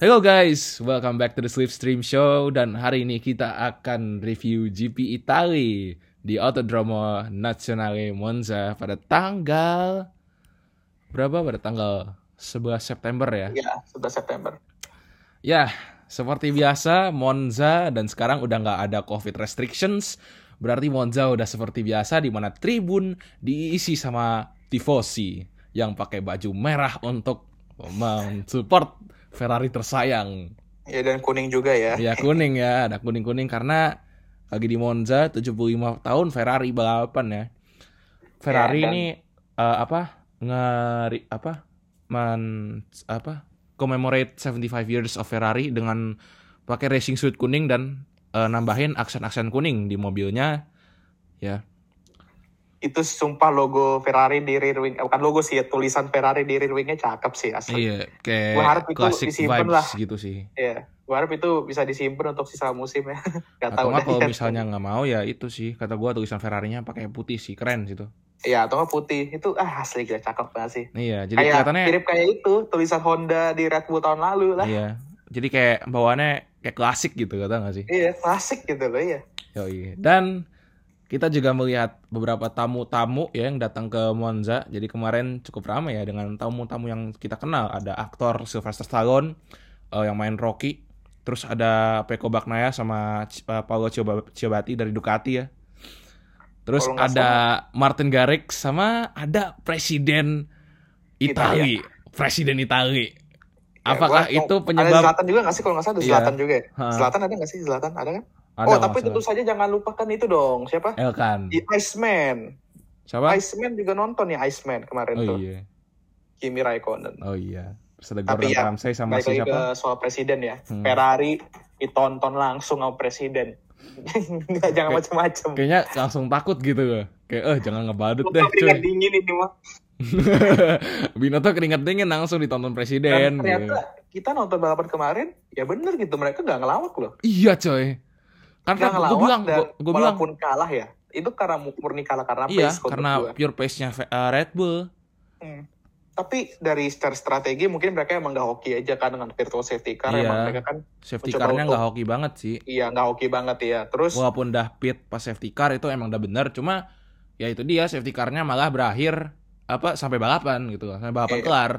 Hello guys, welcome back to the Slipstream Show dan hari ini kita akan review GP Italia di Autodromo Nazionale Monza pada tanggal berapa? Pada tanggal 11 September ya. Iya, 11 September. Ya, seperti biasa Monza dan sekarang udah nggak ada COVID restrictions. Berarti Monza udah seperti biasa di mana tribun diisi sama tifosi yang pakai baju merah untuk mensupport Ferrari tersayang. Ya dan kuning juga ya. Ya kuning ya, ada kuning-kuning karena lagi di Monza 75 tahun Ferrari balapan ya. Ferrari Ya, dan- ini eh, apa? ngeri apa? Man apa? commemorate 75 years of Ferrari dengan pakai racing suit kuning dan eh, nambahin aksen-aksen kuning di mobilnya. Ya. Itu sumpah logo Ferrari di rear wing, eh, bukan logo sih, ya, tulisan Ferrari di rear wingnya cakep sih asli. Iya, Gua harap kayak itu disimpan lah. gitu sih. Iya, gua harap itu bisa disimpan untuk sisa musim ya. Gak Atau tahu nggak kalau ya. misalnya nggak mau ya itu sih kata gua tulisan Ferrarinya pakai putih sih keren situ. Iya, atau nggak putih. Itu ah asli gila cakep banget sih. Iya, jadi kayak kelihatannya mirip kayak itu tulisan Honda di Red Bull tahun lalu lah. Iya. Jadi kayak bawaannya kayak klasik gitu kata nggak sih? Iya, klasik gitu loh ya. Yoi. Dan kita juga melihat beberapa tamu-tamu ya yang datang ke Monza. Jadi kemarin cukup ramai ya dengan tamu-tamu yang kita kenal. Ada aktor Sylvester Stallone eh, yang main Rocky. Terus ada Peko Baknaya sama eh, Paolo Ciabatti dari Ducati ya. Terus Kalau nggak ada Martin Garrix sama ada Presiden Itali. Presiden Itali. Ya, Apakah gua- itu Ada penyebab Zlatan juga nggak sih kalau nggak salah ada Iya. Zlatan juga ya? Ha. Zlatan ada nggak sih Zlatan? Ada kan? Ada oh, tapi tentu saja jangan lupakan itu dong. Siapa? Elkan. Di Iceman. Siapa? Iceman juga nonton ya Iceman kemarin Oh tuh. iya. Kimi Raikkonen. Oh iya. Terus ada Tapi Gordon ya, Ramsay sama lagi siapa? ke soal presiden ya. Hmm. Ferrari ditonton langsung sama presiden. Nggak, jangan macam-macam. Kayaknya langsung takut gitu loh. Kayak eh jangan ngebadut deh cuy. dingin ini mah. Binoto keringat dingin langsung ditonton Dan presiden. ternyata gitu. kita nonton balapan kemarin, ya bener gitu mereka nggak ngelawak loh. Iya coy. Karena gue ngelawak bilang, dan gue bilang, walaupun kalah ya, itu karena murni kalah karena iya pace karena gua. pure pace-nya eh, Red Bull. Hmm. Tapi dari secara strategi mungkin mereka emang nggak hoki aja kan dengan virtual safety car. Iya. Emang mereka kan Safety car-nya untuk- nggak hoki banget sih. iya nggak hoki banget ya. Terus Walaupun dah pit pas safety car itu emang udah bener. Cuma ya itu dia safety car-nya malah berakhir apa sampai balapan gitu. Sampai balapan Iya. kelar.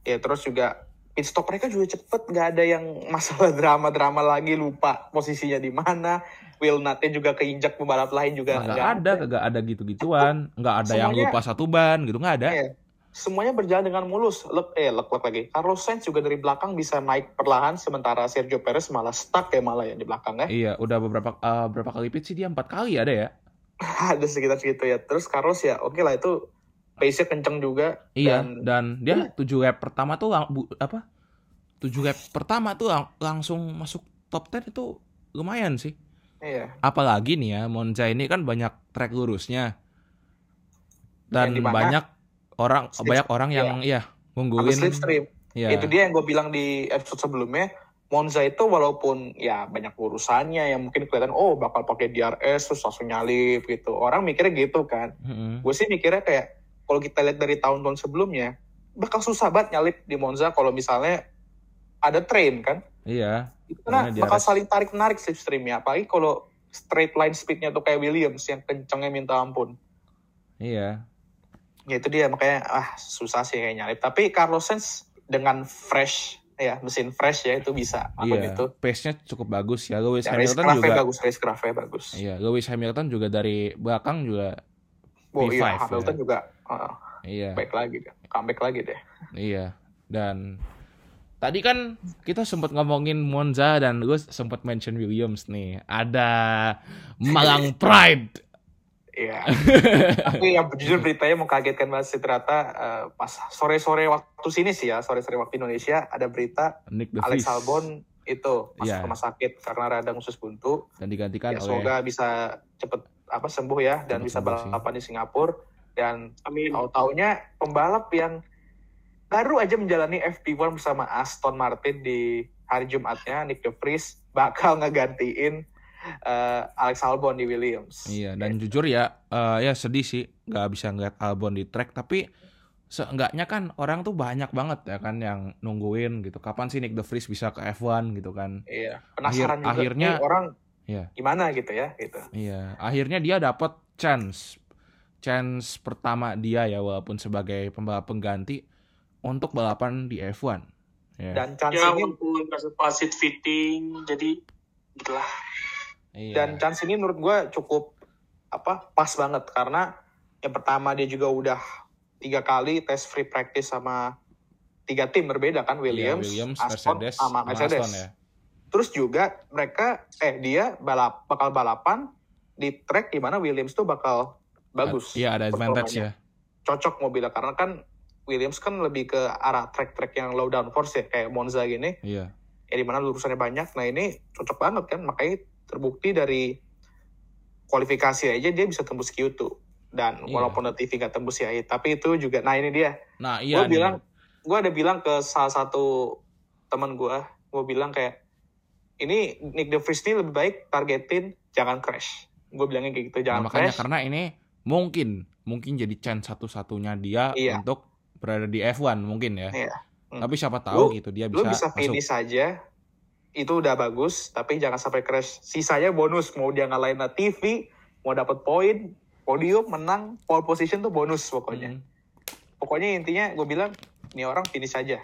ya terus juga stop mereka juga cepet nggak ada yang masalah drama-drama lagi lupa posisinya di mana wheel nutnya juga keinjak pembalap lain juga Nggak ada, nggak ada gitu-gituan. Nggak ada yang Semuanya- lupa satu ban gitu nggak ada. Iya. semuanya berjalan dengan mulus lek eh lek lek lagi Carlos Sainz juga dari belakang bisa naik perlahan sementara Sergio Perez malah stuck ya malah ya di belakang ya Iya, udah beberapa eh, berapa kali pit sih dia empat kali ada ya. ada sekitar segitu ya terus Carlos ya oke lah itu pace-nya kenceng juga Iya, dan dan dia tujuh lap pertama tuh bu- apa? Tujuh lap pertama tuh lang- langsung masuk top 10 itu lumayan sih. iya Apalagi nih ya, Monza ini kan banyak trek lurusnya. Dan banyak orang Slip- banyak orang yang ya Sama ngunggulin slipstream ya. itu dia yang gue bilang di episode sebelumnya Monza itu walaupun ya banyak urusannya yang mungkin kelihatan oh bakal pakai DRS terus langsung nyalip gitu orang mikirnya gitu kan Mm-mm. gue sih mikirnya kayak kalau kita lihat dari tahun-tahun sebelumnya bakal susah banget nyalip di Monza kalau misalnya ada train kan? Iya, itu karena bakal saling tarik menarik slipstreamnya apalagi kalau straight line speednya tuh kayak Williams yang kencengnya minta ampun. Iya. ya itu dia. Makanya ah susah sih kayak nyalip. Tapi Carlos Sainz dengan fresh ya mesin fresh ya itu bisa. Aku Iya, itu. Pace-nya cukup bagus ya. Lewis ya, Hamilton juga bagus race craft bagus. Iya, Lewis Hamilton juga dari belakang juga oh P5 iya ya. Hamilton juga uh, iya. baik lagi deh comeback lagi deh Iya. Dan tadi kan kita sempat ngomongin Monza dan gue sempat mention Williams nih. Ada Malang Pride. Iya. Tapi yang jujur beritanya mengkagetkan banget sih ternyata eh, pas sore-sore waktu sini sih ya, sore-sore waktu Indonesia ada berita Nick Alex Vries. Albon itu masuk Iya. rumah sakit karena radang usus buntu. dan digantikan Ya, oleh semoga bisa cepet apa sembuh ya dan Cepet bisa balapan di Singapura dan amin tahu-taunya pembalap yang baru aja menjalani FP1 bersama Aston Martin di hari Jumatnya Nick De Vries bakal ngegantiin eh, Alex Albon di Williams. Iya, dan jujur ya, eh, ya sedih sih nggak bisa ngeliat Albon di track. Tapi seenggaknya kan orang tuh banyak banget ya kan yang nungguin gitu. Kapan sih Nick De Vries bisa ke F1 gitu kan? Iya, penasaran juga akhirnya- orang Iya. gimana gitu ya gitu. Iya, akhirnya dia dapat chance. Chance pertama dia ya walaupun sebagai pembalap pengganti untuk balapan di F1. Ya. Dan chance Ya ini walaupun pasit fitting, jadi gitulah. Iya. dan chance ini menurut gue cukup apa pas banget karena yang pertama dia juga udah tiga kali tes free practice sama tiga tim berbeda kan Iya, Williams, Williams, Aston Mercedes, sama sama Mercedes. Aston ya. Terus juga mereka eh dia balap bakal balapan di track di mana Williams tuh bakal bagus. Iya, ada advantage ya. Cocok mobilnya karena kan Williams kan lebih ke arah track-track yang low downforce ya kayak Monza gini Iya. ya di mana lurusannya banyak. Nah ini cocok banget kan, makanya terbukti dari kualifikasi aja dia bisa tembus Q2 dan Iya. walaupun TV nggak tembus ya, tapi itu juga. Nah ini dia, Nah, iya gue bilang, gue ada bilang ke salah satu teman gue, gue bilang kayak ini Nick De Vries ini lebih baik targetin jangan crash. Gue bilangnya kayak gitu, Nah, jangan makanya crash. karena ini mungkin mungkin jadi chance satu-satunya dia Iya. untuk berada di F1 mungkin ya. Iya. Hmm. Tapi siapa tahu Lu- gitu dia Lu bisa, bisa masuk. finish aja, itu udah bagus, tapi jangan sampai crash. Sisanya bonus, mau dia ngalahin TV, mau dapat poin, podium, menang, pole position tuh bonus pokoknya. Hmm. Pokoknya intinya gue bilang, ini orang finish aja.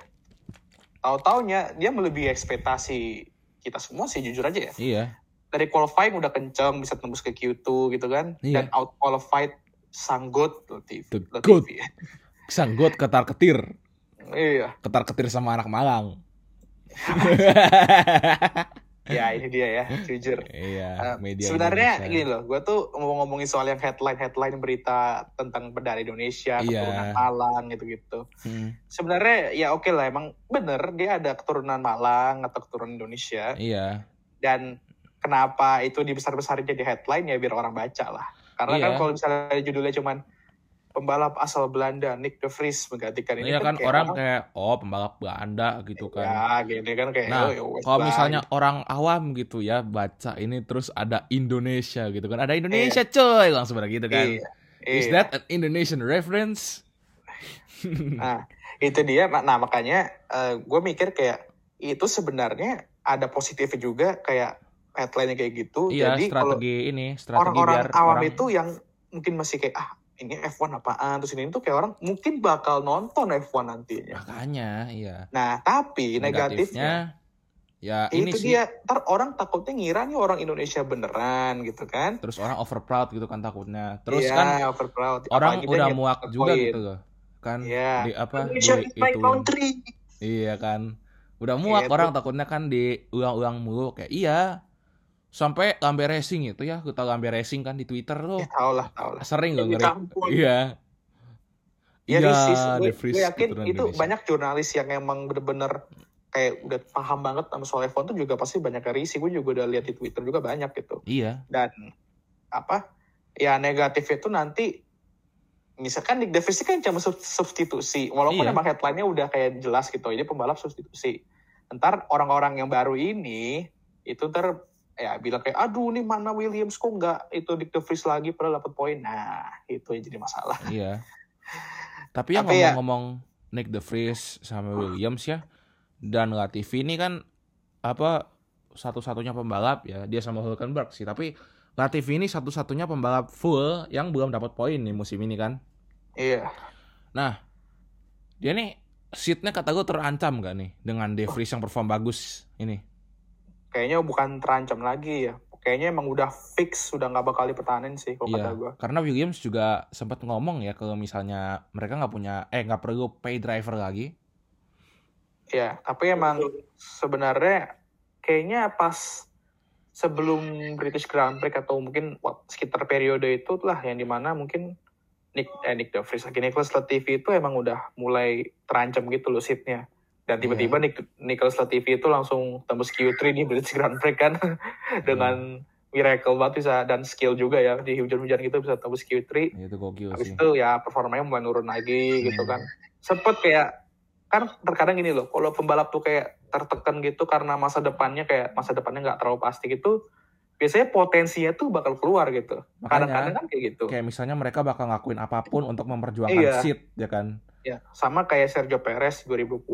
Tahu-taunya dia melebihi ekspektasi kita semua sih jujur aja ya. Iya. Dari qualifying udah kenceng, bisa tembus ke Q2 gitu kan. Iya. Dan out qualified sanggut tuh TV. The Loh, goat. TV. Sanggot ketar-ketir. iya. Ketar-ketir sama anak Malang. Ya ini dia ya, jujur. iya, Uh, media sebenarnya Indonesia. gini loh, gue tuh mau ngomongin soal yang headline-headline berita tentang bendera Indonesia, Iya. keturunan Malang gitu-gitu. Hmm, Sebenarnya ya oke lah, emang bener dia ada keturunan Malang atau keturunan Indonesia. iya. Dan kenapa itu dibesar-besarin jadi headline ya biar orang baca lah. Karena Iya. kan kalau misalnya judulnya cuman pembalap asal Belanda Nick De Vries menggantikan ini Iya kan kayak orang kayak oh pembalap Belanda gitu kan. ya gini kan kayak Nah, oh, ya Kalau misalnya orang awam gitu ya baca ini terus ada Indonesia gitu kan. Ada Indonesia Iya. coy langsung pada gitu kan. Iya, Is iya. that an Indonesian reference? Nah, itu dia. Nah, makanya gue mikir kayak itu sebenarnya ada positifnya juga kayak headline kayak gitu. Iya, Jadi kalau strategi ini, strategi orang-orang biar awam orang itu yang mungkin masih kayak ah ini F1 apaan terus ini tuh kayak orang mungkin bakal nonton F1 nantinya. makanya iya. Nah, tapi negatifnya, ya ini itu sih dia ntar orang takutnya ngira nih orang Indonesia beneran gitu kan. terus orang over proud gitu kan takutnya. Terus Iya, kan overproud. orang Apalagi udah muak juga poin. gitu loh. Kan Iya. di apa Indonesia di ituin. country. Iya kan. Udah muak Gitu. orang takutnya kan diulang-ulang mulu kayak iya. Sampai Lambe Racing itu ya, kita Lambe Racing kan di Twitter tuh. Ya, tau lah, tau lah. Sering loh Di ngeri. Iya. Ya, Iya, risis. De Gue, yakin keturunan itu Indonesia. banyak jurnalis yang emang bener-bener kayak udah paham banget sama soal F1 tuh juga pasti banyak yang risih. Gue juga udah lihat di Twitter juga banyak gitu. Iya. Dan apa? Ya negatif itu nanti misalkan Nick De Vries kan cuma sub- substitusi. Walaupun Iya. emang headline-nya udah kayak jelas gitu. Ini pembalap substitusi. Ntar orang-orang yang baru ini itu ntar ya bilang kayak aduh nih mana Williams kok nggak itu Nick De Vries lagi padahal dapat poin. Nah, itu yang jadi masalah. Iya. Tapi yang ya- ngomong-ngomong Nick De Vries sama Williams ya dan Latifi ini kan apa satu-satunya pembalap ya dia sama Hulkenberg sih tapi Latifi ini satu-satunya pembalap full yang belum dapat poin nih musim ini kan. Iya. Nah, dia nih seatnya kata gue terancam gak nih dengan De Vries yang perform bagus ini? Kayaknya bukan terancam lagi ya. Kayaknya emang udah fix, sudah nggak bakal dipertahanin sih kalau kata Iya, gue. karena Williams juga sempat ngomong ya kalau misalnya mereka nggak punya eh nggak perlu pay driver lagi. Ya, tapi emang sebenarnya kayaknya pas sebelum British Grand Prix atau mungkin sekitar periode itu lah yang di mana mungkin Nick eh, Nick De Vries lagi Nicholas Latifi itu emang udah mulai terancam gitu loh seatnya. Dan tiba-tiba Nick, Nicholas Latifi itu langsung tembus Q3 di British Grand Prix kan dengan miracle banget bisa dan skill juga ya di hujan-hujan gitu bisa tembus Q3. Ya, Itu gokil Habis sih. itu ya performanya mulai nurun lagi gitu kan. Sempet kayak kan terkadang gini loh, kalau pembalap tuh kayak tertekan gitu karena masa depannya kayak masa depannya nggak terlalu pasti gitu, biasanya potensinya tuh bakal keluar gitu. Kadang-kadang kan kayak gitu. kayak misalnya mereka bakal ngakuin apa pun untuk memperjuangkan Iya. seat ya kan. Ya, sama kayak Sergio Perez 2010,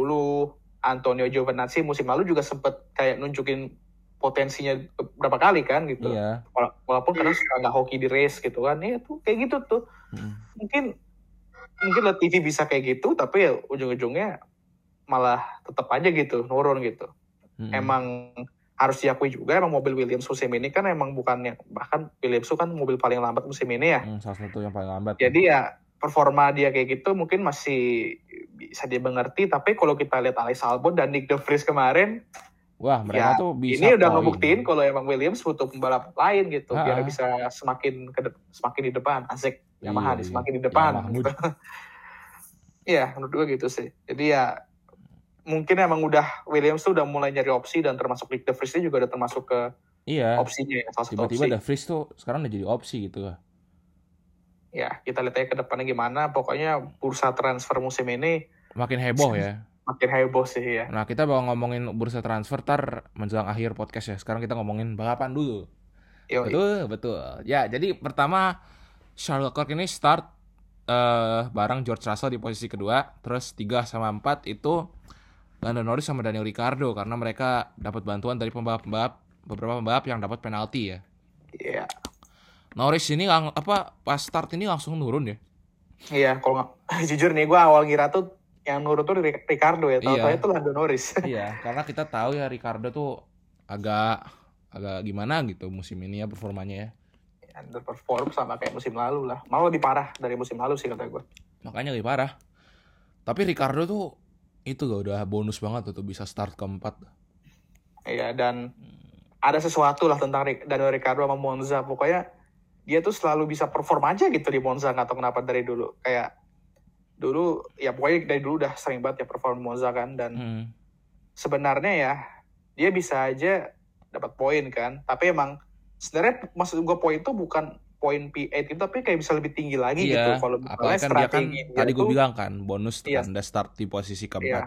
Antonio Giovinazzi musim lalu juga sempet kayak nunjukin potensinya berapa kali kan gitu. Iya. Wala- Walaupun kadang suka nggak hoki di race gitu kan. Ya tuh kayak gitu tuh. Mm. Mungkin mungkin Latifi bisa kayak gitu tapi ya ujung-ujungnya malah tetap aja gitu nurun gitu. Mm. Emang harus diakui juga emang mobil Williams musim ini kan emang bukannya bahkan Williams itu kan mobil paling lambat musim ini ya. Mm, salah satu yang paling lambat. Jadi ya performa dia kayak gitu mungkin masih bisa dia mengerti tapi kalau kita lihat Alex Albon dan Nick De Vries kemarin Wah, mereka ya, tuh bisa ini udah ngebuktiin kalau emang Williams butuh pembalap lain gitu biar Ah. bisa semakin ke de- semakin di depan asik Iya, Yamaha iya. semakin di depan Yamaha gitu. Iya menurut gue gitu sih jadi ya mungkin emang udah Williams tuh udah mulai nyari opsi dan termasuk Nick De Vries juga udah termasuk ke Iya. opsinya ya Tiba-tiba The Vries tuh sekarang udah jadi opsi gitu. Ya kita lihat aja ke depannya gimana pokoknya bursa transfer musim ini Makin heboh ya. makin heboh sih ya Nah, kita bakal ngomongin bursa transfer tar menjelang akhir podcast ya. Sekarang kita ngomongin balapan dulu. Yo, Betul, betul. Ya, jadi pertama Charles Leclerc ini start eh bareng George Russell di posisi kedua, terus 3 sama 4 itu Lando Norris sama Daniel Ricciardo karena mereka dapat bantuan dari pembalap-pembalap beberapa pembalap yang dapat penalti ya. Iya, Norris ini lang- apa pas start ini langsung nurun ya. iya. Kalau nggak jujur nih, gue awal ngira tuh yang nurut tuh Ric- Ricardo ya. Tahu-tahu Iya. itu Lando Norris. iya, karena kita tahu ya Ricardo tuh agak agak gimana gitu musim ini ya performanya ya. Underperform sama kayak musim lalu lah. Malah lebih parah dari musim lalu sih kata gue. Makanya lebih parah. Tapi Ricardo tuh itu loh udah bonus banget tuh, tuh bisa start keempat. Iya dan ada sesuatu lah tentang Daniel Ricardo sama Monza. Pokoknya dia tuh selalu bisa perform aja gitu di Monza nggak tahu kenapa dari dulu. Kayak dulu ya pokoknya dari dulu udah sering banget ya perform di Monza kan dan Hmm. sebenarnya ya dia bisa aja dapat poin kan. Tapi emang sebenarnya maksud gue poin itu bukan poin P8 itu tapi kayak bisa lebih tinggi lagi gitu Iya, kalau apalagi misalnya kan dia kan strategi dia tadi gue bilang kan bonus Iya. kan udah start di posisi Iya. keempat.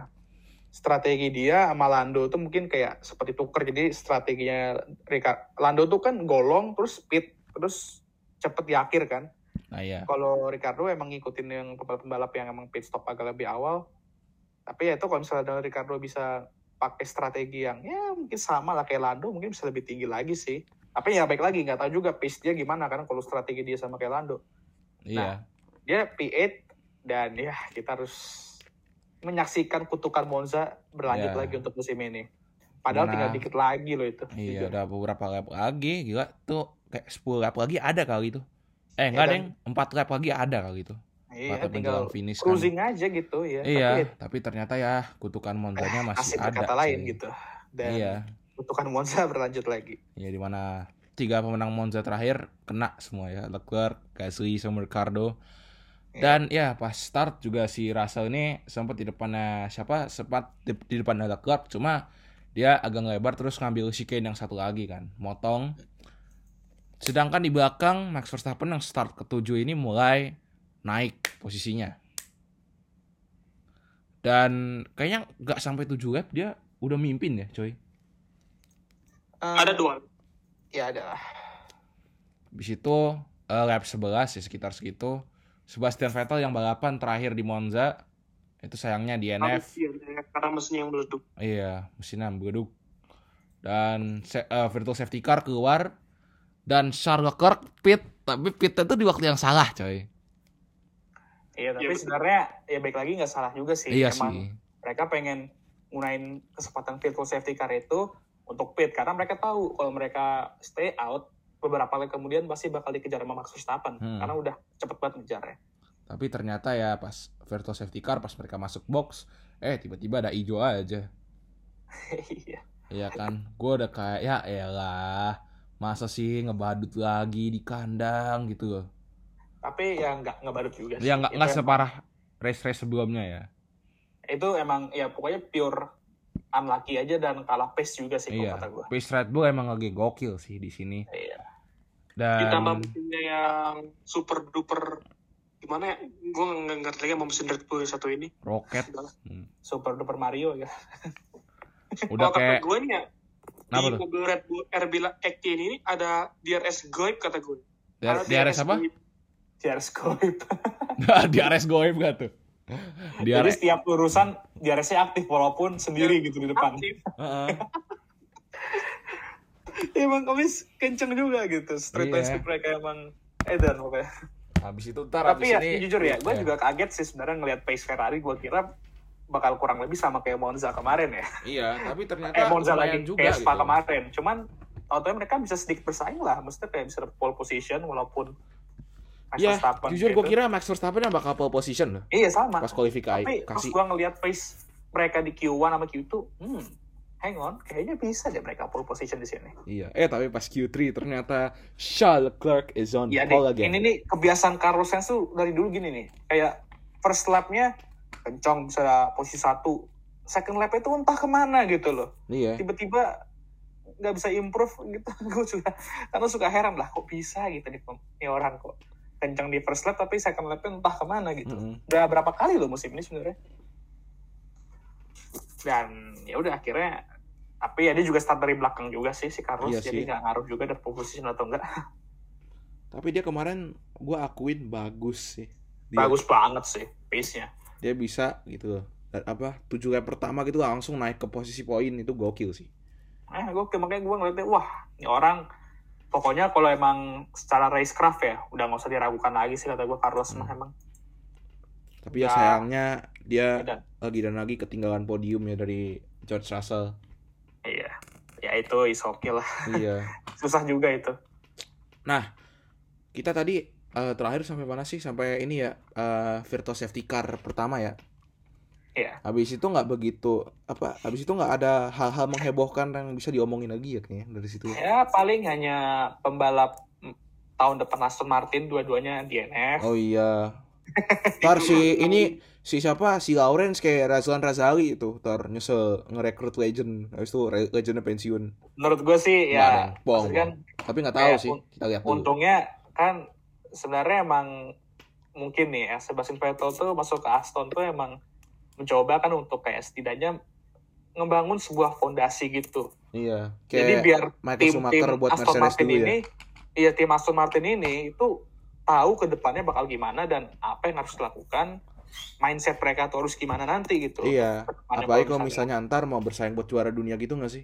Strategi dia sama Lando tuh mungkin kayak seperti tuker. Jadi strateginya Rika, Lando tuh kan golong terus speed terus cepet di akhir kan. Nah iya. Kalau Ricardo emang ngikutin yang pembalap-pembalap yang emang pit stop agak lebih awal. Tapi ya itu kalau misalnya Ricardo bisa pakai strategi yang ya mungkin sama lah kayak Lando mungkin bisa lebih tinggi lagi sih. Tapi ya baik lagi nggak tahu juga pace dia gimana karena kalau strategi dia sama kayak Lando. Iya. Dia P8 dan ya kita harus menyaksikan kutukan Monza berlanjut Ya. lagi untuk musim ini. Padahal Gimana? tinggal dikit lagi loh itu. Iya, Jujur. udah beberapa lap lagi, gila tuh kayak 10 lap lagi ada kali itu. Eh, enggak, dan- Deng. 4 lap lagi ada kali itu. Iya, Empat tinggal finish kan. cruising aja gitu ya. Iya, Tapi tapi ternyata ya kutukan Monzanya masih asik ada. berkata lain cuy. gitu. Dan Iya. kutukan Monza berlanjut lagi. Ya di mana tiga pemenang Monza terakhir kena semua ya, Leclerc, Gasly, sama Ricardo. Iya. Dan ya pas start juga si Russell ini sempat di depannya siapa? Sempat di, di depannya Leclerc, cuma dia agak lebar terus ngambil chicane yang satu lagi kan, motong. Sedangkan di belakang Max Verstappen yang start ketujuh ini mulai naik posisinya. Dan kayaknya nggak sampai 7 lap dia udah mimpin ya, coy. Eh, Ada dua. Ya ada lah. Habis itu eh, lap 11 ya sekitar segitu. Sebastian Vettel yang balapan terakhir di Monza itu sayangnya DNF. Iya, karena mesinnya yang meleduk. Iya, mesinnya beleduk. Dan se- eh, virtual safety car keluar dan Charles Leclerc pit, tapi pitnya itu di waktu yang salah, coy. Iya, tapi betul. sebenarnya ya baik lagi nggak salah juga sih. Iya Emang sih. mereka pengen gunain kesempatan virtual safety car itu untuk pit karena mereka tahu kalau mereka stay out beberapa kali kemudian pasti bakal dikejar sama Max Verstappen Hmm. karena udah cepet banget ngejarnya. Tapi ternyata ya pas virtual safety car pas mereka masuk box, eh tiba-tiba ada hijau aja. Iya. Iya kan, gue udah kayak ya elah, masa sih ngebadut lagi di kandang gitu loh. tapi ya nggak nggak badut juga sih. Ya nggak nggak separah race-race sebelumnya ya. itu emang ya pokoknya pure unlucky aja dan kalah pace juga sih Iya. kata gue. Pace Red Bull emang lagi gokil sih di sini. Iya. Dan Ditambah mesinnya yang super duper gimana ya? Gue nggak ngerti lagi sama mesin Red Bull satu ini. Lah. hmm. Super duper Mario ya. udah Kalau kayak kata gue nih ya, Kenapa di mobil Red Bull RB X ini ada DRS goib kata gue. Di, di RS apa? Cheers Goib. di RS goib gak tuh? Dia Jadi setiap urusan DRS-nya aktif walaupun sendiri gitu di depan. Aktif. Heeh. Emang komis kenceng juga gitu. Street Iya. speed mereka emang edan pokoknya. Habis itu ntar Tapi habis ya ini jujur ya, gue Ya. juga kaget sih sebenarnya ngelihat pace Ferrari. Gue kira bakal kurang lebih sama kayak Monza kemarin ya. Iya, tapi ternyata Eh Monza lagi juga kayak Spa gitu. kemarin. Cuman tau mereka bisa sedikit bersaing lah. Maksudnya kayak bisa pole position walaupun Max Ya, Verstappen jujur gitu. gue kira Max Verstappen yang bakal pole position loh. Iya sama. Pas kualifikasi. Tapi pas gue ngelihat pace mereka di Q1 sama Q2, hmm, hang on, kayaknya bisa deh mereka pole position di sini. Iya, eh tapi pas Q3 ternyata Charles Leclerc is on Iya pole again. ini nih kebiasaan Carlos Sainz tuh dari dulu gini nih, kayak first lap-nya kencang bisa posisi satu, second lap itu entah ke mana gitu loh, Iya. tiba-tiba nggak bisa improve gitu, gue juga karena suka heran lah kok bisa gitu nih, nih orang kok kencang di first lap tapi second lap-nya entah ke mana gitu. Mm-mm. Udah berapa kali loh musim ini sebenarnya. Dan ya udah akhirnya tapi ya dia juga start dari belakang juga sih si Carlos Iya jadi nggak ngaruh juga dari position atau enggak. Tapi dia kemarin gue akuin bagus sih. Dia, Bagus banget sih pace-nya. Dia bisa gitu loh. Dan apa tujuh lap pertama gitu langsung naik ke posisi poin itu gokil sih. Eh, gue makanya gue ngeliatnya, wah, ini orang pokoknya kalau emang secara racecraft ya, udah nggak usah diragukan lagi sih kata gue Carlos Hmm. mah emang. Tapi ya Ya. sayangnya dia Dan, lagi dan lagi ketinggalan podium ya dari George Russell. Ya itu is okay lah. iya. Susah juga itu. Nah, kita tadi eh, terakhir sampai mana sih? Sampai ini ya eh, Virtual Safety Car pertama ya. Iya. Habis itu nggak begitu apa? Habis itu nggak ada hal-hal menghebohkan yang bisa diomongin lagi ya kayaknya dari situ. ya. Paling hanya pembalap mm, tahun depan Aston Martin dua-duanya DNF. Oh iya. Ntar si ini si siapa? Si Lawrence kayak Razlan Razali itu ntar nyesel ngerekrut legend. Habis itu legendnya pensiun. Menurut gue sih ya, dong, bohong, kan tapi nggak tahu sih kita lihat dulu. untungnya kan sebenarnya emang mungkin nih ya Sebastian Vettel tuh masuk ke Aston tuh emang mencoba kan untuk kayak setidaknya ngebangun sebuah fondasi gitu. iya Jadi biar Michael tim tim Schumacher buat Aston Mercedes Martin dulu ya. ini, iya tim Aston Martin ini itu tahu ke depannya bakal gimana dan apa yang harus dilakukan, mindset mereka tuh harus gimana nanti gitu. iya Ke depannya apalagi kalau misalnya antar mau bersaing buat juara dunia gitu nggak sih?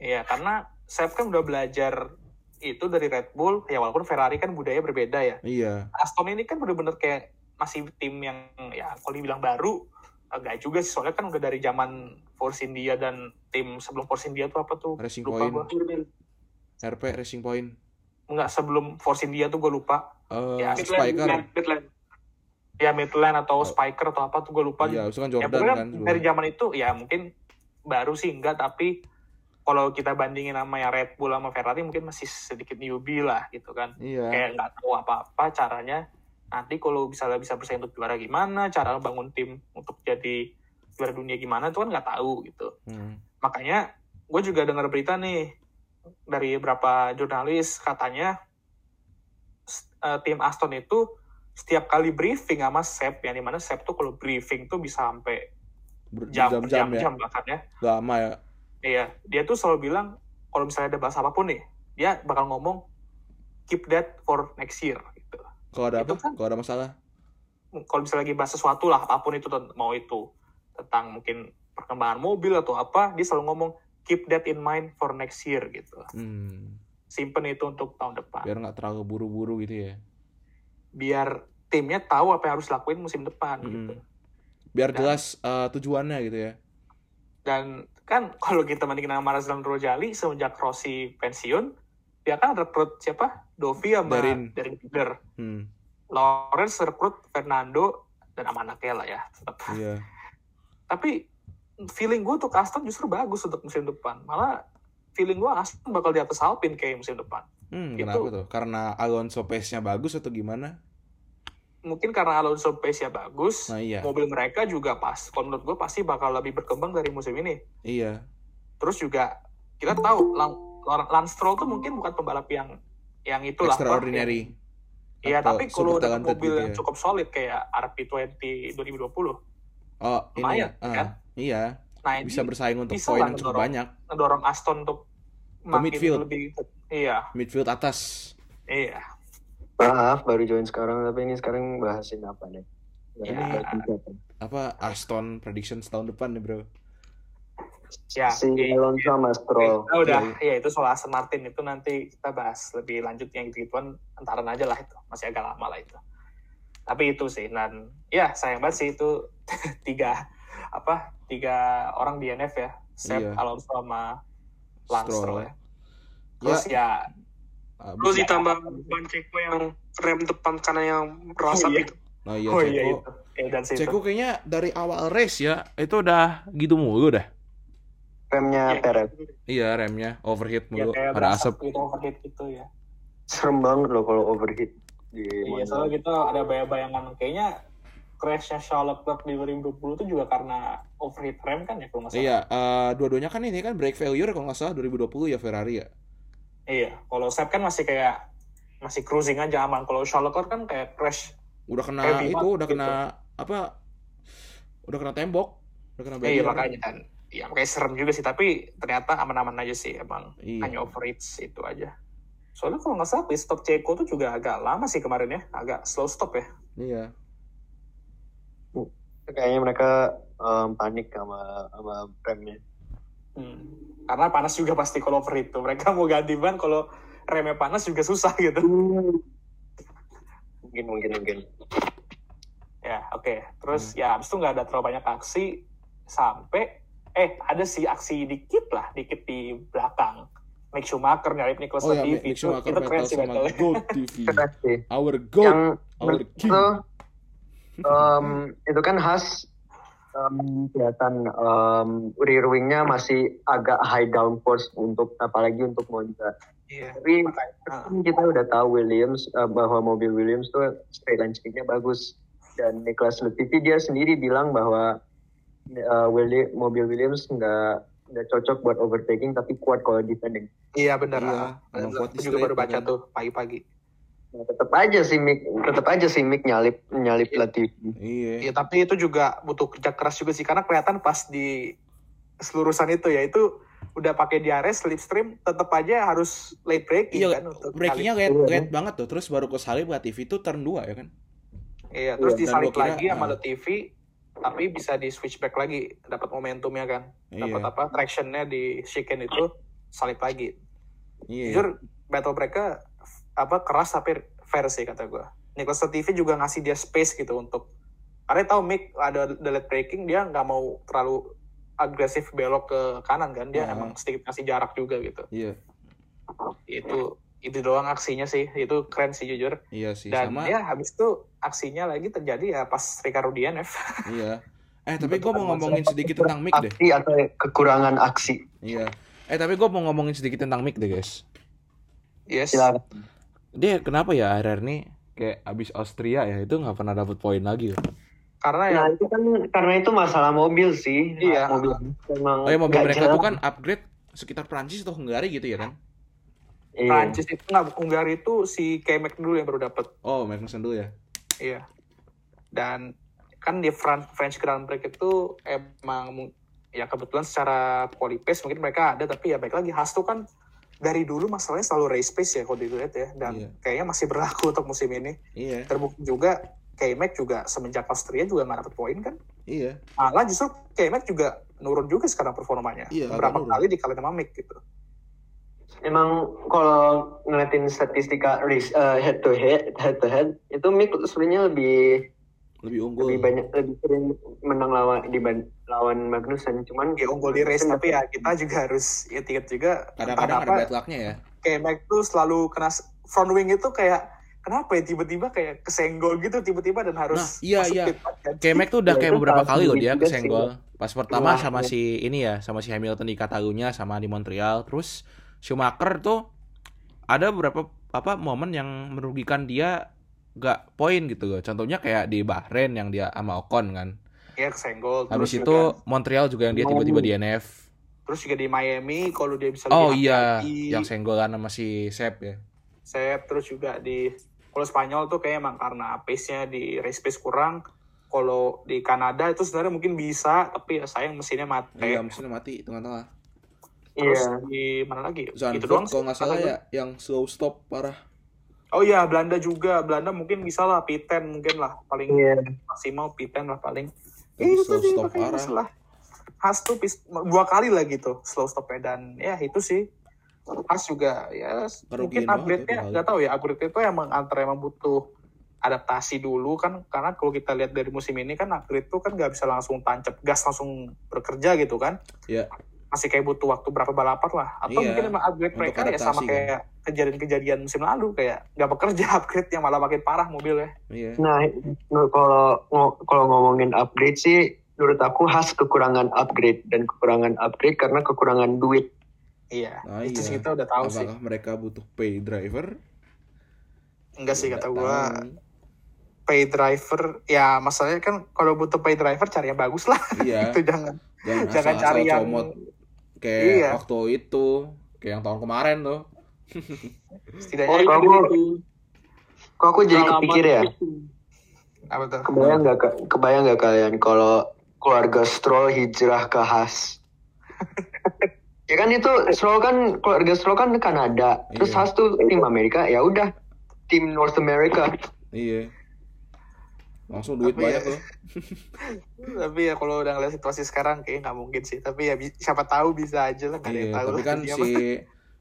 Iya, karena Seb kan udah belajar itu dari Red Bull, ya walaupun Ferrari kan budaya berbeda ya. iya. Aston ini kan bener-bener kayak masih tim yang ya kalau dibilang baru agak juga sih. Soalnya kan udah dari zaman Force India dan tim sebelum Force India tuh apa tuh? Racing lupa Point. gua. RP Racing Point. Enggak sebelum Force India tuh gue lupa. Eh Ya, Spiker. Midland, Midland. Ya Midland atau Oh. Spiker atau apa tuh gue lupa. Iya itu kan ya Jordan pokoknya kan dari zaman itu ya mungkin baru sih enggak tapi kalau kita bandingin sama yang Red Bull sama Ferrari mungkin masih sedikit newbie lah gitu kan. Iya. Kayak nggak tahu apa-apa caranya. Nanti kalau bisa bisa bersaing untuk juara gimana cara bangun tim untuk jadi juara dunia gimana itu kan nggak tahu gitu. Hmm. makanya gue juga dengar berita nih dari beberapa jurnalis katanya eh, tim Aston itu setiap kali briefing sama Sep yang di mana Sep tuh kalau briefing tuh bisa sampai jam berjam-jam ya? jam bahkan ya. Lama ya? Iya dia tuh selalu bilang kalau misalnya ada bahasa apa pun nih dia bakal ngomong keep that for next year gitu. Kalau ada Itu apa? kan- kalau ada masalah? Kalau misalnya lagi bahas sesuatu lah apa pun itu mau itu tentang mungkin perkembangan mobil atau apa dia selalu ngomong keep that in mind for next year gitu. Hmm. simpen itu untuk tahun depan. Biar nggak terlalu buru-buru gitu ya? Biar timnya tahu apa yang harus lakuin musim depan Mm-mm. gitu biar Dan- jelas eh, tujuannya gitu ya dan kan kalau kita bandingin sama Razlan Rojali semenjak Rossi pensiun dia kan rekrut siapa Dovi sama Darin. Darin hmm. Lawrence rekrut Fernando dan sama anaknya lah ya tetap iya tapi feeling gue untuk Aston justru bagus untuk musim depan malah feeling gue Aston bakal di atas Alpine kayak musim depan Hmm, Itu- kenapa tuh? Karena Alonso pace-nya bagus atau gimana? Mungkin karena Alonso pace-nya bagus Nah iya, mobil mereka juga pas kalau menurut gue pasti bakal lebih berkembang dari musim ini iya. terus juga kita tahu Lan- Lance Stroll tuh mungkin bukan pembalap yang yang itulah Extraordinary. Iya, tapi kalau mobil gitu yang ya. cukup solid kayak RP20 2020, Oh, ini Lumayan, ah, kan? Iya, nah bisa bersaing untuk poin yang cukup banyak. ngedorong Aston untuk makin midfield. lebih iya, Midfield atas. iya. Maaf, baru join sekarang, tapi ini sekarang bahasin apa nih? Ya. Apa? apa Aston prediction tahun depan nih bro Ya, si. Alonso sama Stroll. Kita udah, ya itu soal Aston Martin itu nanti kita bahas lebih lanjut yang gitu-gituan antaran aja lah itu. Masih agak lama lah itu. Tapi itu sih, dan ya sayang banget sih itu tiga apa tiga orang DNF ya, Seb, Iya. Alonso sama Lance Stroll. Stroll ya. Terus ya, Abis- Terus ditambah ban Ceko yang rem depan kanan yang merasap Oh, iya. itu. nah iya oh Ceko iya itu, eh, dan Ceko kayaknya dari awal race ya itu udah gitu mulu dah Remnya Perez. iya remnya overheat ya mulu kayak ada asap gitu overheat gitu ya. Serem banget loh kalau overheat di Iya, soalnya kita ada bayang-bayangan kayaknya crashnya Charlotte Leclerc di 2020 itu juga karena overheat rem kan ya kalau nggak salah. iya eh, dua-duanya kan ini kan brake failure kalau nggak salah 2020 ya Ferrari ya Iya, kalau Seb kan masih kayak masih cruising aja aman. Kalau Charlotte Leclerc kan kayak crash. udah kena Heavy itu banget udah gitu. kena apa udah kena tembok udah kena Iya, makanya kan. Iya, makanya serem juga sih. Tapi ternyata aman-aman aja sih emang. Iya. Hanya overheat itu aja. Soalnya kalau nggak salah stop Ceko tuh juga agak lama sih kemarin ya. Agak slow stop ya. iya Kayaknya mereka em, panik sama sama remnya. Hmm. Karena panas juga pasti kalau overheat tuh. Mereka mau ganti ban kalau remnya panas juga susah gitu. Mungkin mungkin mungkin. Ya, oke. Terus ya abis itu nggak ada terlalu banyak aksi sampai eh ada sih aksi dikit lah, dikit di belakang. Mick Schumacher nyalip Nicholas oh ya Latifi Mick itu, Schumacher itu keren battle sih battle Goat TV Keren sih. our goat Yang our king itu em, itu kan khas em, kelihatan em, rear wingnya masih agak high downforce untuk apalagi untuk Monza. Iya. Tapi kan kita udah tahu Williams eh, bahwa mobil Williams tuh straight line speednya bagus dan Nicholas Latifi dia sendiri bilang bahwa eh, Willi- mobil Williams nggak nggak cocok buat overtaking tapi kuat kalau defending. Iya benar. Iya, ah. Aku juga baru baca tuh pagi-pagi. Nah, tetap aja sih Mick. Tetap aja sih Mick nyalip nyalip Latifi. iya. Iya, tapi itu juga butuh kerja keras juga sih karena kelihatan pas di selurusan itu ya itu udah pakai DRS slipstream tetap aja harus late braking Iya, kan untuk breakingnya late, Iya. late banget tuh terus baru ke salib TV itu turn 2 ya kan? Iya, terus Iya, disalip kira, lagi sama ah. Latifi tapi bisa di switch back lagi dapat momentumnya kan. Dapat iya apa tractionnya di chicane itu salip lagi. Iya. Jujur battle mereka apa keras tapi fair sih kata gue Nicholas TV juga ngasih dia space gitu untuk karena tahu Mick ada delete breaking dia nggak mau terlalu agresif belok ke kanan kan dia Ah. emang sedikit kasih jarak juga gitu. Iya. Itu itu doang aksinya sih itu keren sih jujur. Iya sih dan sama ya habis itu aksinya lagi terjadi ya pas Ricardo DNF iya. Eh tapi gue mau ngomongin sedikit tentang Mick deh. Aksi atau kekurangan aksi. iya. Eh tapi gue mau ngomongin sedikit tentang Mick deh guys. Yes. Silakan. Dia kenapa ya akhir nih kayak abis Austria ya itu nggak pernah dapet poin lagi ya karena ya Nah itu kan karena itu masalah mobil sih. Iya. Mobil memang oh ya mobil mereka jalan. tuh kan upgrade sekitar Prancis atau Hungari gitu ya kan Iya. Prancis itu nggak Hungari itu si K-Mac dulu yang baru dapet oh Magnussen dulu ya Iya. Dan kan di Fran- French Grand Prix itu emang ya kebetulan secara quali pace mungkin mereka ada tapi ya baik lagi Haas tuh kan dari dulu masalahnya selalu race pace ya kalau dilihat ya dan Iya. kayaknya masih berlaku untuk musim ini. iya Terbukti juga K-Mac juga semenjak Austria juga nggak dapet poin kan. iya Malah justru K-Mac juga nurun juga sekarang performanya. Iya, Berapa nurun. kali dikalahin sama Mick gitu. Emang kalau ngeliatin statistika race eh, head to head head to head itu Mick sebenarnya lebih lebih unggul lebih banyak lebih sering menang lawan di lawan Magnussen cuman Dia unggul di race tapi ya kita juga harus ingat juga kadang-kadang ada kenapa bad lucknya ya kayak Mac tuh selalu kena front wing itu kayak kenapa ya tiba-tiba kayak kesenggol gitu tiba-tiba dan harus Nah, iya, masuk iya. Kayak Mac tuh udah Ya, kayak itu beberapa kali loh dia kesenggol. Pas pertama Wah, sama ya. si ini ya, sama si Hamilton di Katalunya sama di Montreal. Terus Schumacher tuh ada beberapa apa momen yang merugikan dia gak poin gitu loh. Contohnya kayak di Bahrain yang dia sama Ocon kan. Iya kesenggol terus Habis itu juga, Montreal juga yang dia tiba-tiba DNF. terus juga di Miami kalau dia bisa Oh iya, hati-hati, yang senggolan sama si Sep ya. set terus juga di kalau Spanyol tuh kayak emang karena pace-nya di race pace kurang kalau di Kanada itu sebenarnya mungkin bisa tapi ya sayang mesinnya mati Iya, mesinnya mati tengah-tengah. terus iya di mana lagi itu Zandvoort doang kalau nggak salah ya, yang slow stop parah. Oh iya Belanda juga. Belanda mungkin bisa lah P10 mungkin lah paling iya. maksimal P10 lah paling. Tapi itu slow sih stop makanya parah. masalah Has tuh dua kali lah gitu slow stopnya. Dan ya itu sih. Has juga ya Kerugian mungkin upgrade-nya ya, kali. nggak tahu ya upgrade itu emang antara emang butuh adaptasi dulu kan. Karena kalau kita lihat dari musim ini kan upgrade itu kan nggak bisa langsung tancap gas langsung bekerja gitu kan. Iya. Masih kayak butuh waktu berapa balapan lah atau Iya, mungkin emang upgrade mereka ya sama adaptasi, kan. kayak kejadian-kejadian musim lalu kayak nggak bekerja upgrade yang malah makin parah mobilnya Iya. Nah, kalau kalau ngomongin upgrade sih, menurut aku khas kekurangan upgrade dan kekurangan upgrade karena kekurangan duit. iya Nah, itu iya. sih kita udah tahu sih Apakah mereka butuh pay driver? enggak sih kata gua tahu. pay driver ya masalahnya kan kalau butuh pay driver cari yang bagus lah Iya. itu jangan Jangan, jangan asal-asal cari yang comot kayak Iya. waktu itu, kayak yang tahun kemarin tuh. setidaknya Oh, Kalau aku- itu. Kok aku jadi kepikir ya, apa tuh kebayang nggak ke- kebayang nggak kalian kalau keluarga Stroll hijrah ke Haas? ya kan itu Stroll kan keluarga Stroll kan Kanada, terus Iya. Haas tuh tim Amerika, ya udah tim North America. Iya. Langsung duit Tapi banyak ya- tuh. tapi ya kalau udah ngeliat situasi sekarang kayak nggak mungkin sih tapi ya siapa tahu bisa aja lah nggak ada yang Iya, tahu tapi kan si.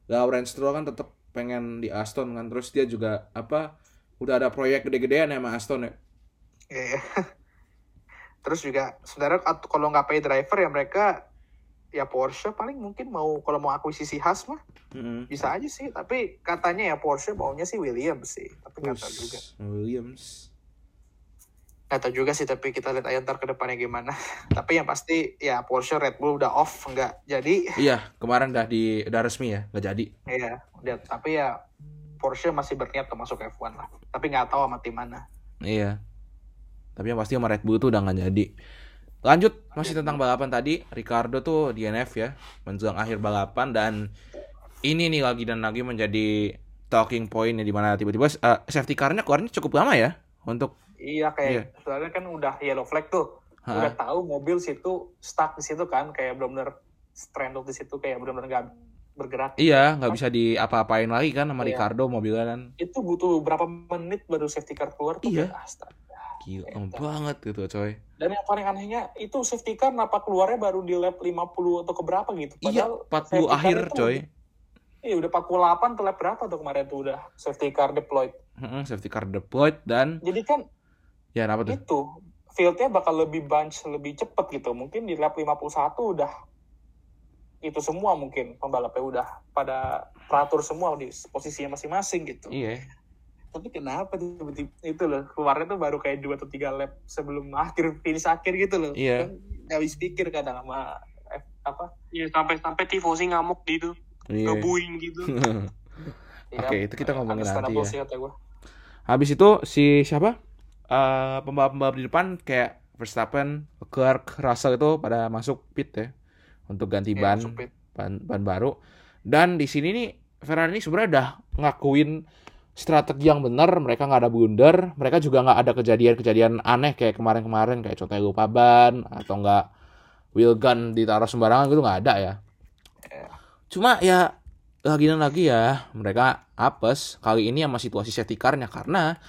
Lawrence Stroll kan tetap pengen di Aston kan terus dia juga apa udah ada proyek gede-gedean ya sama Aston ya. Iya. terus juga sebenarnya kalau nggak pay driver ya mereka ya Porsche paling mungkin mau kalau mau akuisisi Haas mah Heeh. bisa aja sih tapi katanya ya Porsche maunya sih Williams sih tapi nggak tahu juga Williams. Nggak tahu juga sih tapi kita lihat aja ntar ke depannya gimana. Tapi yang pasti ya Porsche Red Bull udah off nggak jadi. Iya, kemarin udah di udah resmi ya, nggak jadi. ya udah tapi ya Porsche masih berniat untuk masuk F1 lah. Tapi nggak tahu sama tim mana. Iya. Tapi yang pasti sama Red Bull tuh udah nggak jadi. Lanjut masih tentang balapan tadi, Ricardo tuh DNF ya, menjelang akhir balapan. Dan ini nih lagi dan lagi menjadi talking point ya di mana tiba-tiba eh, safety car-nya keluarnya cukup lama ya untuk iya kayak Iya. soalnya kan udah yellow flag tuh Ha. udah tahu mobil situ stuck di situ kan kayak benar-benar stranded di situ kayak benar-benar nggak bergerak Iya, nggak bisa diapa-apain lagi kan sama Iya. Ricardo mobilnya kan. itu butuh berapa menit baru safety car keluar tuh Iya. kayak, astaga. Gila Eta. banget gitu coy. dan yang paling anehnya itu safety car kenapa keluarnya baru di lap 50 atau keberapa gitu Iya, padahal 40 safety car akhir itu coy. iya udah 48 tuh lap berapa tuh kemarin tuh udah safety car deployed Heeh, safety car deployed dan jadi kan ya apa tuh? itu fieldnya bakal lebih bunch lebih cepet gitu mungkin di lap 51 udah itu semua mungkin pembalapnya udah pada teratur semua di posisinya masing-masing gitu Iya. tapi kenapa tiba-tiba itu loh keluarnya tuh baru kayak dua atau tiga lap sebelum akhir finish akhir gitu loh Iya. kan habis pikir kadang sama F, apa Iya, sampai-sampai tifosi ngamuk gitu. Iya. Ngebuing gitu. ya, Oke, itu kita ngomongin nanti ya. Habis itu si siapa? Eh pembalap-pembalap di depan kayak Verstappen, Leclerc, Russell itu pada masuk pit ya untuk ganti Iya, ban, ban ban baru. Dan di sini nih Ferrari ini sebenarnya udah ngakuin strategi yang benar, mereka nggak ada blunder, mereka juga nggak ada kejadian-kejadian aneh kayak kemarin-kemarin kayak contohnya lupa ban atau nggak wheel gun ditaruh sembarangan gitu nggak ada ya. Iya. Cuma ya lagi dan lagi ya mereka apes kali ini sama situasi safety car-nya karena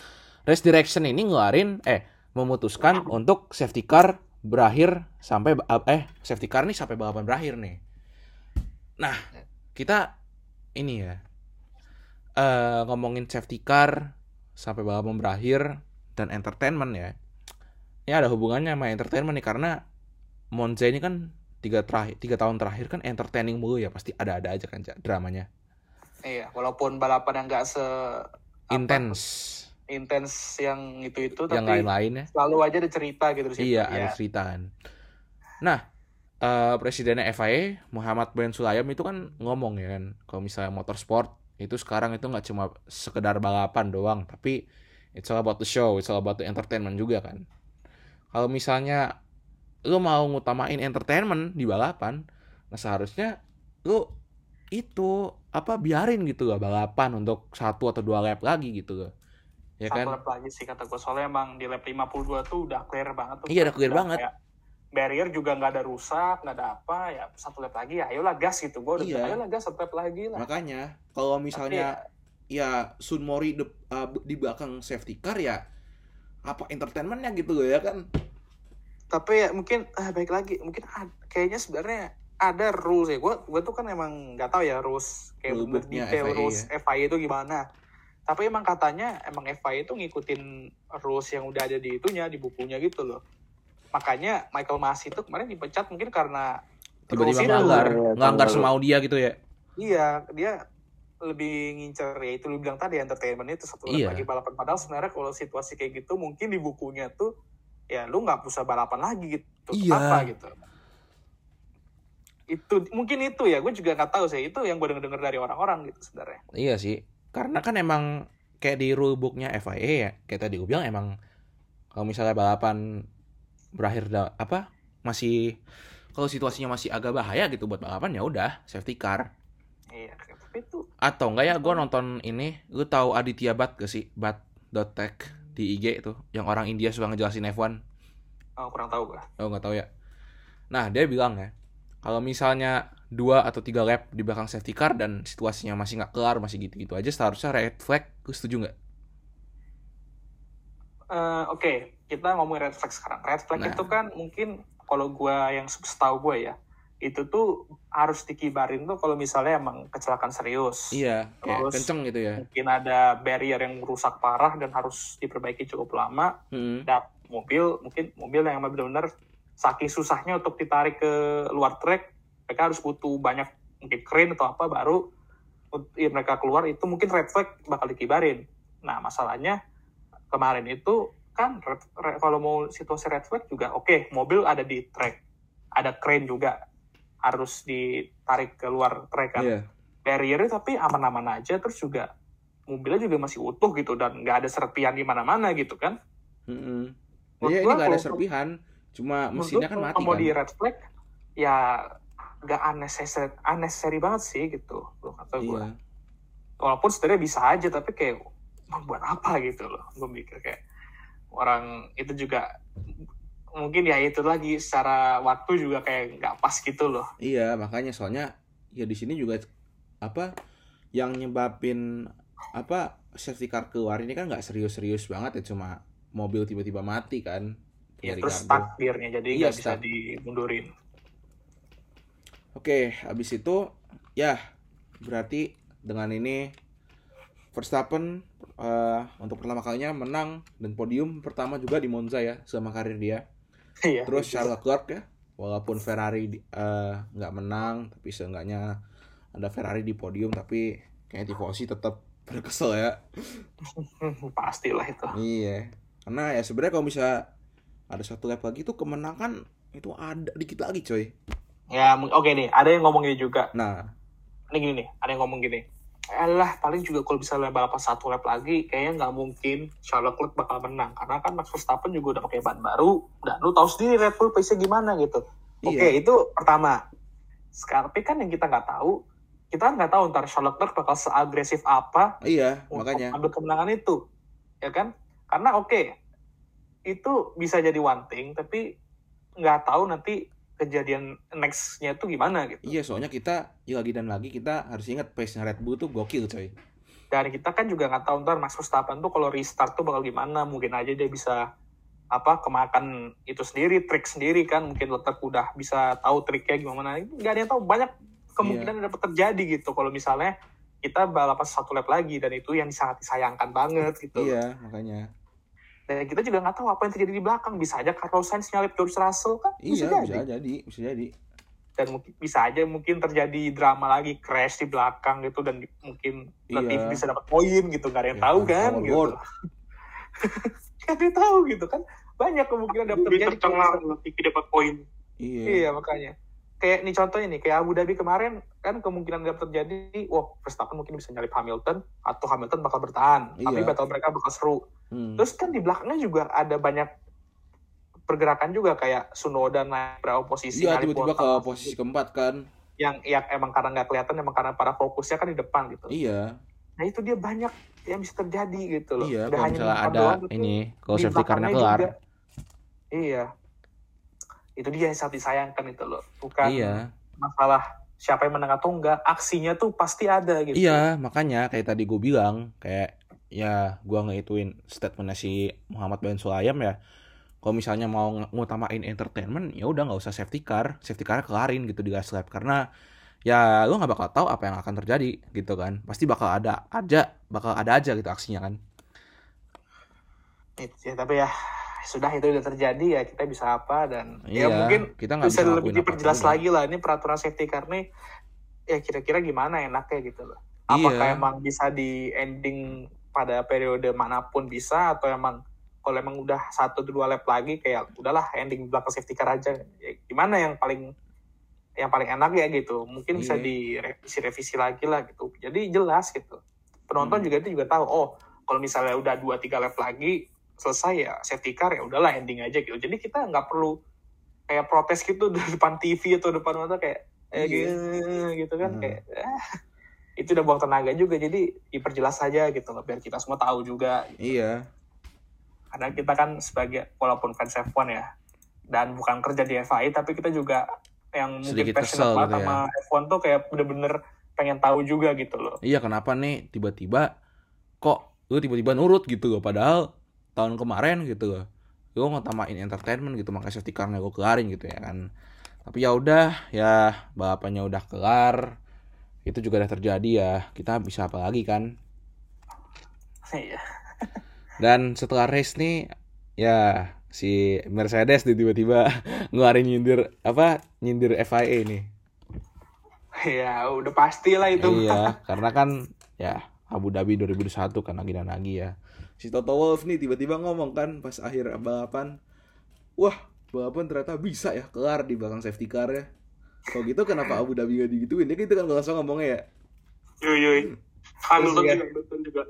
race direction ini ngeluarin eh memutuskan untuk safety car berakhir sampai eh safety car nih sampai balapan berakhir nih. Nah, kita ini ya eh ngomongin safety car sampai balapan berakhir dan entertainment ya. Ini ada hubungannya sama entertainment nih karena Monza ini kan tiga terakhir tiga tahun terakhir kan entertaining mulu ya pasti ada-ada aja kan dramanya iya walaupun balapan yang nggak se intens intens yang itu itu yang tapi lain-lain ya. selalu aja ada cerita gitu situ. Iya ya. ada cerita kan. Nah eh presidennya FIA Muhammad bin Sulayam itu kan ngomong ya kan kalau misalnya motorsport itu sekarang itu nggak cuma sekedar balapan doang tapi it's all about the show it's all about the entertainment juga kan. Kalau misalnya lu mau ngutamain entertainment di balapan nah seharusnya lu itu apa biarin gitu loh balapan untuk satu atau dua lap lagi gitu loh ya satu kan? lap lagi sih kata gue soalnya emang di lap 52 tuh udah clear banget tuh. Iya, udah clear banget. kayak barrier juga nggak ada rusak nggak ada apa ya satu lap lagi ya ayolah gas gitu. Gue udah Iya. ayolah gas satu lap lagi lah. Makanya kalau Tapi misalnya ya Sun Mori de- uh, di belakang safety car ya apa entertainmentnya gitu loh ya kan? Tapi ya mungkin ah, baik lagi mungkin kayaknya sebenarnya ada rules ya. Gue gue tuh kan emang nggak tahu ya rules kayak detail FIA rules ya. FIA itu gimana tapi emang katanya emang FIA itu ngikutin rules yang udah ada di itunya di bukunya gitu loh. Makanya Michael Masi itu kemarin dipecat mungkin karena tiba-tiba ngelanggar. ngelanggar tahu. semau dia gitu ya? Iya, dia lebih ngincer ya itu lu bilang tadi entertainment itu satu Iya. lagi balapan. Padahal sebenarnya kalau situasi kayak gitu mungkin di bukunya tuh ya lu nggak usah balapan lagi gitu. Iya. apa gitu. Itu mungkin itu ya gue juga nggak tahu sih. Itu yang gue denger denger dari orang-orang gitu sebenarnya. Iya sih, karena kan emang kayak di rulebooknya FIA ya, kayak tadi gue bilang emang kalau misalnya balapan berakhir da- apa masih kalau situasinya masih agak bahaya gitu buat balapan ya udah safety car. iya tapi itu Atau enggak ya gue nonton ini, lu tahu Aditya Bat gak sih? Bat.tech di IG itu, yang orang India suka ngejelasin F1. oh, kurang tahu gue Oh nggak tahu ya. Nah dia bilang ya, kalau misalnya dua atau tiga lap di belakang safety car dan situasinya masih nggak kelar, masih gitu-gitu aja, seharusnya red flag. Lu setuju nggak? Eh, oke kita ngomongin red flag sekarang red flag Nah. itu kan mungkin kalau gue yang setahu gue ya itu tuh harus dikibarin tuh kalau misalnya emang kecelakaan serius Iya, kayak Terus- kenceng gitu ya. mungkin ada barrier yang rusak parah dan harus diperbaiki cukup lama Hmm. dan mobil mungkin mobil yang benar-benar saking susahnya untuk ditarik ke luar trek mereka harus butuh banyak mungkin crane atau apa baru ya, mereka keluar itu mungkin red flag bakal dikibarin nah masalahnya kemarin itu kan red- red- kalau mau situasi red flag juga oke mobil ada di trek ada crane juga harus ditarik ke luar trek kan Iya. barriernya tapi aman-aman aja terus juga mobilnya juga masih utuh gitu dan nggak ada serpian di mana-mana gitu kan Mm-mm. Menurut Iya, ini nggak ada serpihan. Cuma mesinnya kan kalau mati mau kan. di red flag ya nggak unnecessary, unnecessary banget sih gitu loh kata gue Iya. walaupun sebenarnya bisa aja tapi kayak "Emang buat apa gitu loh gue mikir kayak orang itu juga mungkin ya itu lagi secara waktu juga kayak nggak pas gitu loh Iya, makanya soalnya ya di sini juga apa yang nyebabin apa safety car keluar ini kan nggak serius-serius banget ya cuma mobil tiba-tiba mati kan. ya terus gearnya jadi Iya, nggak bisa stuck. dimundurin Oke, habis itu ya berarti dengan ini Verstappen eh, untuk pertama kalinya menang dan podium pertama juga di Monza ya selama karir dia. Iya, Terus gitu. Charles Leclerc ya, walaupun Ferrari eh, nggak menang, tapi seenggaknya ada Ferrari di podium, tapi kayaknya tifosi tetap berkesel ya. Pastilah itu Iya, karena ya sebenarnya kalau bisa ada satu lap lagi tuh kemenangan itu ada dikit lagi coy. Ya oke nih ada yang ngomong gini juga Nah, ini gini nih, ada yang ngomong gini. Alah, paling juga kalau bisa balapan satu lap lagi, kayaknya nggak mungkin Charles Leclerc bakal menang. Karena kan Max Verstappen juga udah pakai ban baru. Dan lu tahu sendiri Red Bull pace-nya gimana gitu. Oke, Iya. itu pertama. Sekarang, kan yang kita nggak tahu, kita nggak tahu ntar Charles Leclerc bakal seagresif apa iya untuk makanya. ambil kemenangan itu. Ya kan? Karena oke, itu bisa jadi one thing, tapi nggak tahu nanti kejadian next-nya itu gimana gitu. Iya, soalnya kita ya lagi dan lagi kita harus ingat pace-nya Red Bull tuh gokil coy. dan kita kan juga nggak tahu ntar Max Verstappen tuh kalau restart tuh bakal gimana. Mungkin aja dia bisa apa kemakan itu sendiri trik sendiri kan. Mungkin Leclerc udah bisa tahu triknya gimana. Nggak ada yang tahu. Banyak kemungkinan dapat terjadi gitu. Kalau misalnya kita balapan satu lap lagi dan itu yang sangat disayangkan banget gitu. Iya, makanya. Dan kita juga nggak tahu apa yang terjadi di belakang. Bisa aja Carlos Sainz nyalip George Russell kan? Bisa Iya, jadi. bisa jadi, bisa jadi. dan mungkin bisa aja mungkin terjadi drama lagi crash di belakang gitu dan mungkin Iya. Latifi bisa dapat poin gitu. Nggak ada yang Ya, tahu kan gitu. Nggak ada yang tahu gitu kan. Banyak kemungkinan dapat Lebih terjadi TV dapat poin. Iya. iya makanya kayak nih contohnya nih kayak Abu Dhabi kemarin kan kemungkinan dapat terjadi wah Verstappen mungkin bisa nyalip Hamilton atau Hamilton bakal bertahan tapi Iya. battle mereka bakal seru Hmm. terus kan di belakangnya juga ada banyak pergerakan juga kayak Sunoda naik berapa posisi Iya, tiba-tiba ke posisi keempat kan. yang yang emang karena nggak kelihatan emang karena para fokusnya kan di depan gitu Iya, nah itu dia banyak yang bisa terjadi gitu loh iya. Nggak Kalau hanya misalnya ada doang, tapi ini, kalau safety belakangnya kelar. juga. iya itu dia yang sangat disayangkan itu loh. Bukan Iya. masalah siapa yang menang atau enggak aksinya tuh pasti ada gitu. Iya, makanya kayak tadi gue bilang, kayak ya gua ngehituin statementnya si Muhammad Ben Sulayam ya. kalau misalnya mau ng- ngutamain entertainment ya udah nggak usah safety car safety car kelarin gitu di gas lab. Karena ya lu nggak bakal tahu apa yang akan terjadi gitu kan. Pasti bakal ada aja bakal ada aja gitu aksinya kan. Ya, tapi ya sudah itu udah terjadi ya kita bisa apa dan Iya, ya mungkin kita nggak bisa bisa lebih diperjelas lagi lah ini peraturan safety car nih ya kira-kira gimana enaknya gitu loh. Apakah Iya. emang bisa di ending pada periode mana pun bisa atau emang kalau emang udah satu dua lap lagi kayak udahlah ending belakang safety car aja. Ya, gimana yang paling yang paling enak ya gitu. Mungkin bisa Iya. direvisi-revisi lagi lah gitu. Jadi jelas gitu. Penonton Hmm. juga itu juga tahu oh kalau misalnya udah dua tiga lap lagi selesai ya safety car ya udahlah ending aja gitu. Jadi kita nggak perlu kayak protes gitu di depan TV atau depan mata kayak eh, Iya. gitu, gitu kan Hmm. kayak eh, itu udah buang tenaga juga jadi diperjelas saja gitu loh biar kita semua tahu juga iya karena kita kan sebagai walaupun fans F1 ya dan bukan kerja di FIA tapi kita juga yang mungkin passionate banget gitu ya. sama F1 tuh kayak bener-bener pengen tahu juga gitu loh iya kenapa nih tiba-tiba kok lu tiba-tiba nurut gitu loh padahal tahun kemarin gitu. Gue ngutamain entertainment gitu makanya safety car-nya gue kelarin gitu ya kan. Tapi ya udah ya balapannya udah kelar itu juga udah terjadi ya. Kita bisa apa lagi kan? Iya. Dan setelah race nih ya si Mercedes tiba-tiba ngeluarin nyindir apa nyindir FIA nih. Ya udah pasti lah itu. Iya karena kan ya Abu Dhabi 2001 kan lagi dan lagi ya si Toto Wolff nih tiba-tiba ngomong kan pas akhir balapan wah balapan ternyata bisa ya kelar di belakang safety car ya. Kalau gitu kenapa Abu Dhabi gak digituin? Dia gitu kan langsung ngomongnya ya. Yoi, yoi. Hamilton Terus juga, Hamilton juga.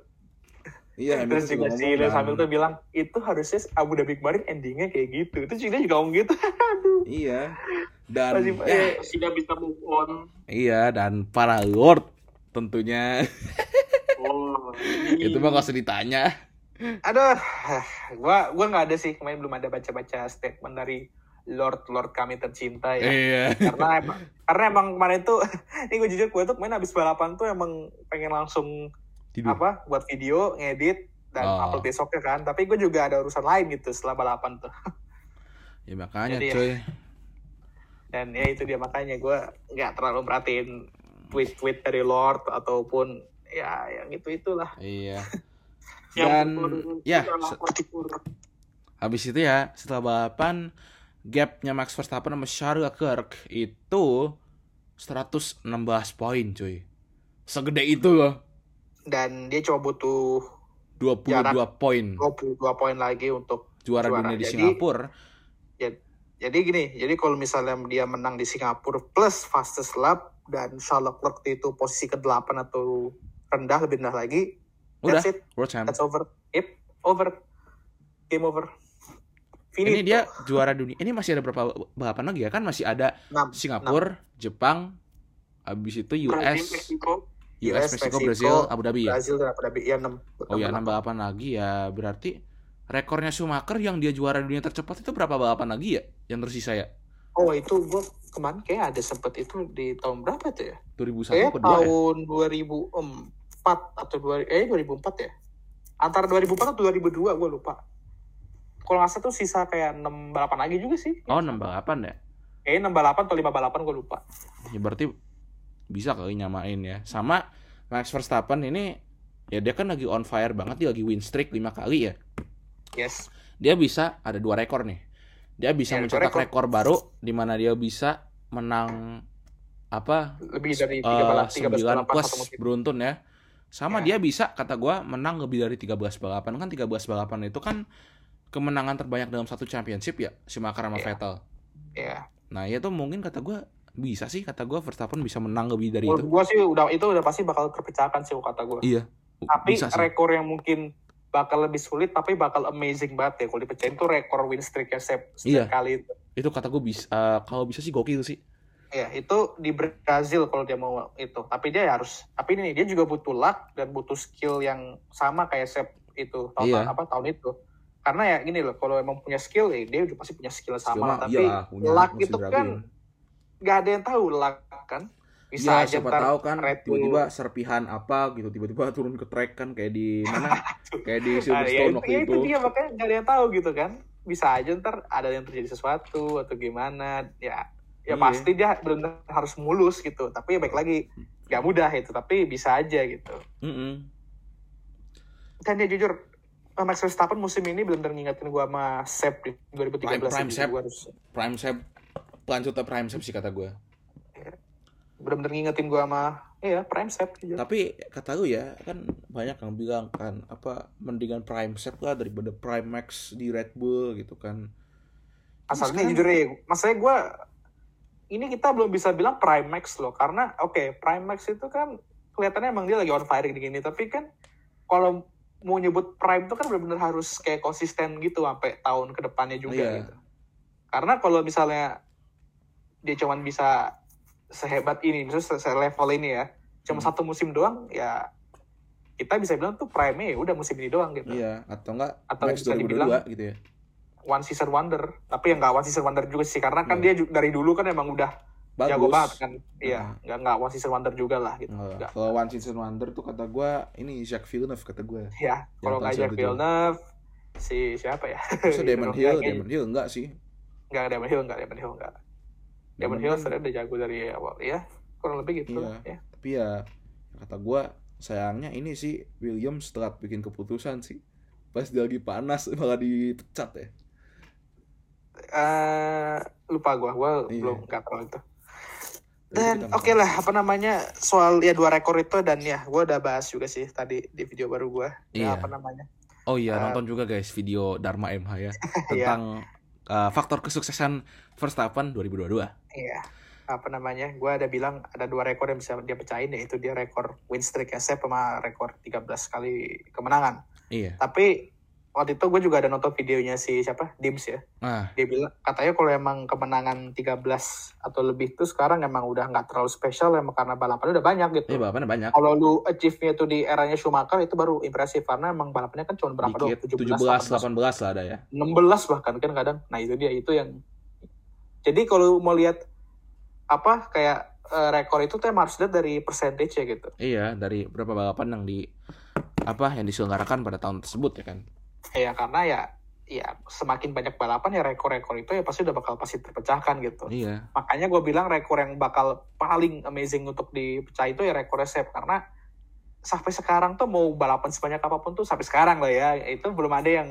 iya terus Hamilton juga si Lewis kan. Hamilton bilang itu harusnya Abu Dhabi kemarin endingnya kayak gitu. Itu juga juga ngomong gitu. Aduh. Iya. Dan Masih- ya, eh, Tidak bisa move on. iya dan para lord tentunya. Oh, itu mah gak usah ditanya Aduh, gua gua nggak ada sih kemarin belum ada baca-baca statement dari Lord Lord kami tercinta ya. iya. Karena emang karena emang kemarin tuh ini gue jujur gue tuh kemarin habis balapan tuh emang pengen langsung tidur. apa buat video ngedit dan Oh. upload besoknya kan. Tapi gue juga ada urusan lain gitu setelah balapan tuh. Ya makanya Jadi ya. cuy dan ya itu dia makanya gue nggak terlalu perhatiin tweet-tweet dari Lord ataupun ya yang itu itulah iya dan ya habis itu ya setelah balapan gapnya Max Verstappen sama Charles Leclerc itu 116 poin cuy segede itu loh dan dia cuma butuh 22 Jarak. poin 22 poin lagi untuk juara, juara. dunia di Jadi- Singapura Jadi gini, jadi kalau misalnya dia menang di Singapura plus fastest lap dan Charles Leclerc itu posisi ke-8 atau rendah lebih rendah lagi, udah that's it, world champ that's over. Yep, over. Game over. Finito. ini dia juara dunia ini masih ada berapa balapan lagi ya kan masih ada 6. Singapura Jepang habis itu Brazil, US Meksiko. US, US, Meksiko, Meksiko, Brazil, Abu Dhabi ya. Brazil dan Abu Dhabi. Iya, 6. Oh ya, 6 balapan lagi ya. Berarti rekornya Schumacher yang dia juara dunia tercepat itu berapa balapan lagi ya yang tersisa ya? Oh, itu gua kemarin kayak ada sempet itu di tahun berapa tuh ya? 2001 Kayak 2 ya? tahun 2004 atau 2 eh 2004 ya? Antara 2004 atau 2002 gue lupa. Kalau nggak salah tuh sisa kayak 6 balapan lagi juga sih. Oh, 6 balapan ya. Kayaknya 6 balapan atau 5 balapan gue lupa. Ya berarti bisa kali nyamain ya. Sama Max Verstappen ini ya dia kan lagi on fire banget dia lagi win streak 5 kali ya. Yes. Dia bisa ada dua rekor nih. Dia bisa Ya, mencetak rekor. rekor baru di mana dia bisa menang apa Lebih dari 3 eh, balapan, 13 9 balapan plus satu musim. beruntun ya. Sama Ya. dia bisa kata gua menang lebih dari 13 balapan kan 13 balapan itu kan kemenangan terbanyak dalam satu championship ya Schumacher sama Ya. Vettel. Ya. Nah, ya tuh mungkin kata gua bisa sih kata gua Verstappen bisa menang lebih dari Menurut itu. gue sih udah itu udah pasti bakal terpecahkan sih kata gue. Iya. Tapi bisa sih. rekor yang mungkin bakal lebih sulit tapi bakal amazing banget ya kalau dipecahin tuh rekor win streak ya setiap, Iya. kali itu. Itu kata gua bisa eh, kalau bisa sih gokil sih. Ya, itu di Brazil kalau dia mau itu. Tapi dia harus tapi ini dia juga butuh luck dan butuh skill yang sama kayak Sep itu tahun Iya. apa tahun itu. Karena ya gini loh, kalau emang punya skill ya dia udah pasti punya skill sama, tapi punya luck itu kan nggak ada yang tahu luck kan. Bisa Iya, aja siapa tahu kan tiba-tiba serpihan apa gitu tiba-tiba turun ke track kan kayak di mana? kayak di Ah, ya, Silverstone itu, waktu ya, itu. itu dia makanya nggak ada yang tahu gitu kan. bisa aja ntar ada yang terjadi sesuatu atau gimana ya ya Iya. pasti dia benar harus mulus gitu tapi ya baik lagi nggak mudah itu tapi bisa aja gitu Mm-mm. dan ya jujur eh, Max Verstappen musim ini benar-benar ngingetin gua sama Sep di 2013 Prime- prime Sep. harus Prime Sep, pelanjutnya Prime Sep sih kata gue. benar-benar ngingetin gua sama iya Prime Sep jujur. Tapi kata lu ya, kan banyak yang bilang kan apa mendingan Prime Sep lah daripada Prime Max di Red Bull gitu kan. asalnya Sekarang- jujur ya maksudnya gua ini kita belum bisa bilang Prime Max loh karena oke Prime Max itu kan kelihatannya emang dia lagi on fire gini-gini tapi kan kalau mau nyebut Prime itu kan benar-benar harus kayak konsisten gitu sampai tahun ke depannya juga Iya. gitu karena kalau misalnya dia cuman bisa sehebat ini misalnya se- level ini ya cuma Hmm. satu musim doang ya kita bisa bilang tuh prime ya udah musim ini doang gitu Iya, atau enggak Atau Max bisa 2022 dibilang- gitu ya. One season wonder tapi yang nggak one season wonder juga sih karena kan Iya. dia dari dulu kan emang udah Bagus. jago banget kan iya Nah. nggak nggak one season wonder juga lah gitu nggak Kalau One Season Wonder tuh kata gue ini Jacques Villeneuve kata gue. ya kalau nggak Jack 97. Villeneuve si siapa ya Damon Gitu, Hill, Damon Hill enggak sih. nggak Damon Hill nggak Damon Hill nggak Damon Hill sebenarnya udah jago dari awal ya kurang lebih gitu Iya. ya Tapi ya kata gue sayangnya ini sih Williams telat bikin keputusan sih. Pas dia lagi panas malah dipecat ya. Eh lupa gua gua Iya. belum nggak itu dan oke lah apa namanya soal ya dua rekor itu dan ya gua udah bahas juga sih tadi di video baru gua ya Iya. apa namanya Oh iya, Eh, nonton juga guys video Dharma MH ya Iya. tentang uh, faktor kesuksesan Verstappen 2022. Iya. Apa namanya? Gua ada bilang ada dua rekor yang bisa dia pecahin yaitu dia rekor win streak SF sama rekor 13 kali kemenangan. Iya. Tapi waktu itu gue juga ada nonton videonya si siapa? Dims ya. Nah, Dia bilang katanya kalau emang kemenangan 13 atau lebih tuh sekarang emang udah nggak terlalu spesial emang karena balapannya udah banyak gitu. iya balapannya banyak. Kalau lu achieve-nya tuh di eranya Schumacher itu baru impresif karena emang balapannya kan cuma berapa doang? Dikit 17, 17 18 lah ada ya. 16 bahkan kan kadang. Nah itu dia itu yang. Jadi kalau mau lihat apa kayak eh, rekor itu tuh emang harus lihat dari percentage ya gitu. Iya, dari berapa balapan yang di apa yang diselenggarakan pada tahun tersebut ya kan. Ya karena ya ya semakin banyak balapan ya rekor-rekor itu ya pasti udah bakal pasti terpecahkan gitu. Iya. Makanya gue bilang rekor yang bakal paling amazing untuk dipecah itu ya rekor Sep karena sampai sekarang tuh mau balapan sebanyak apa pun tuh sampai sekarang lah ya itu belum ada yang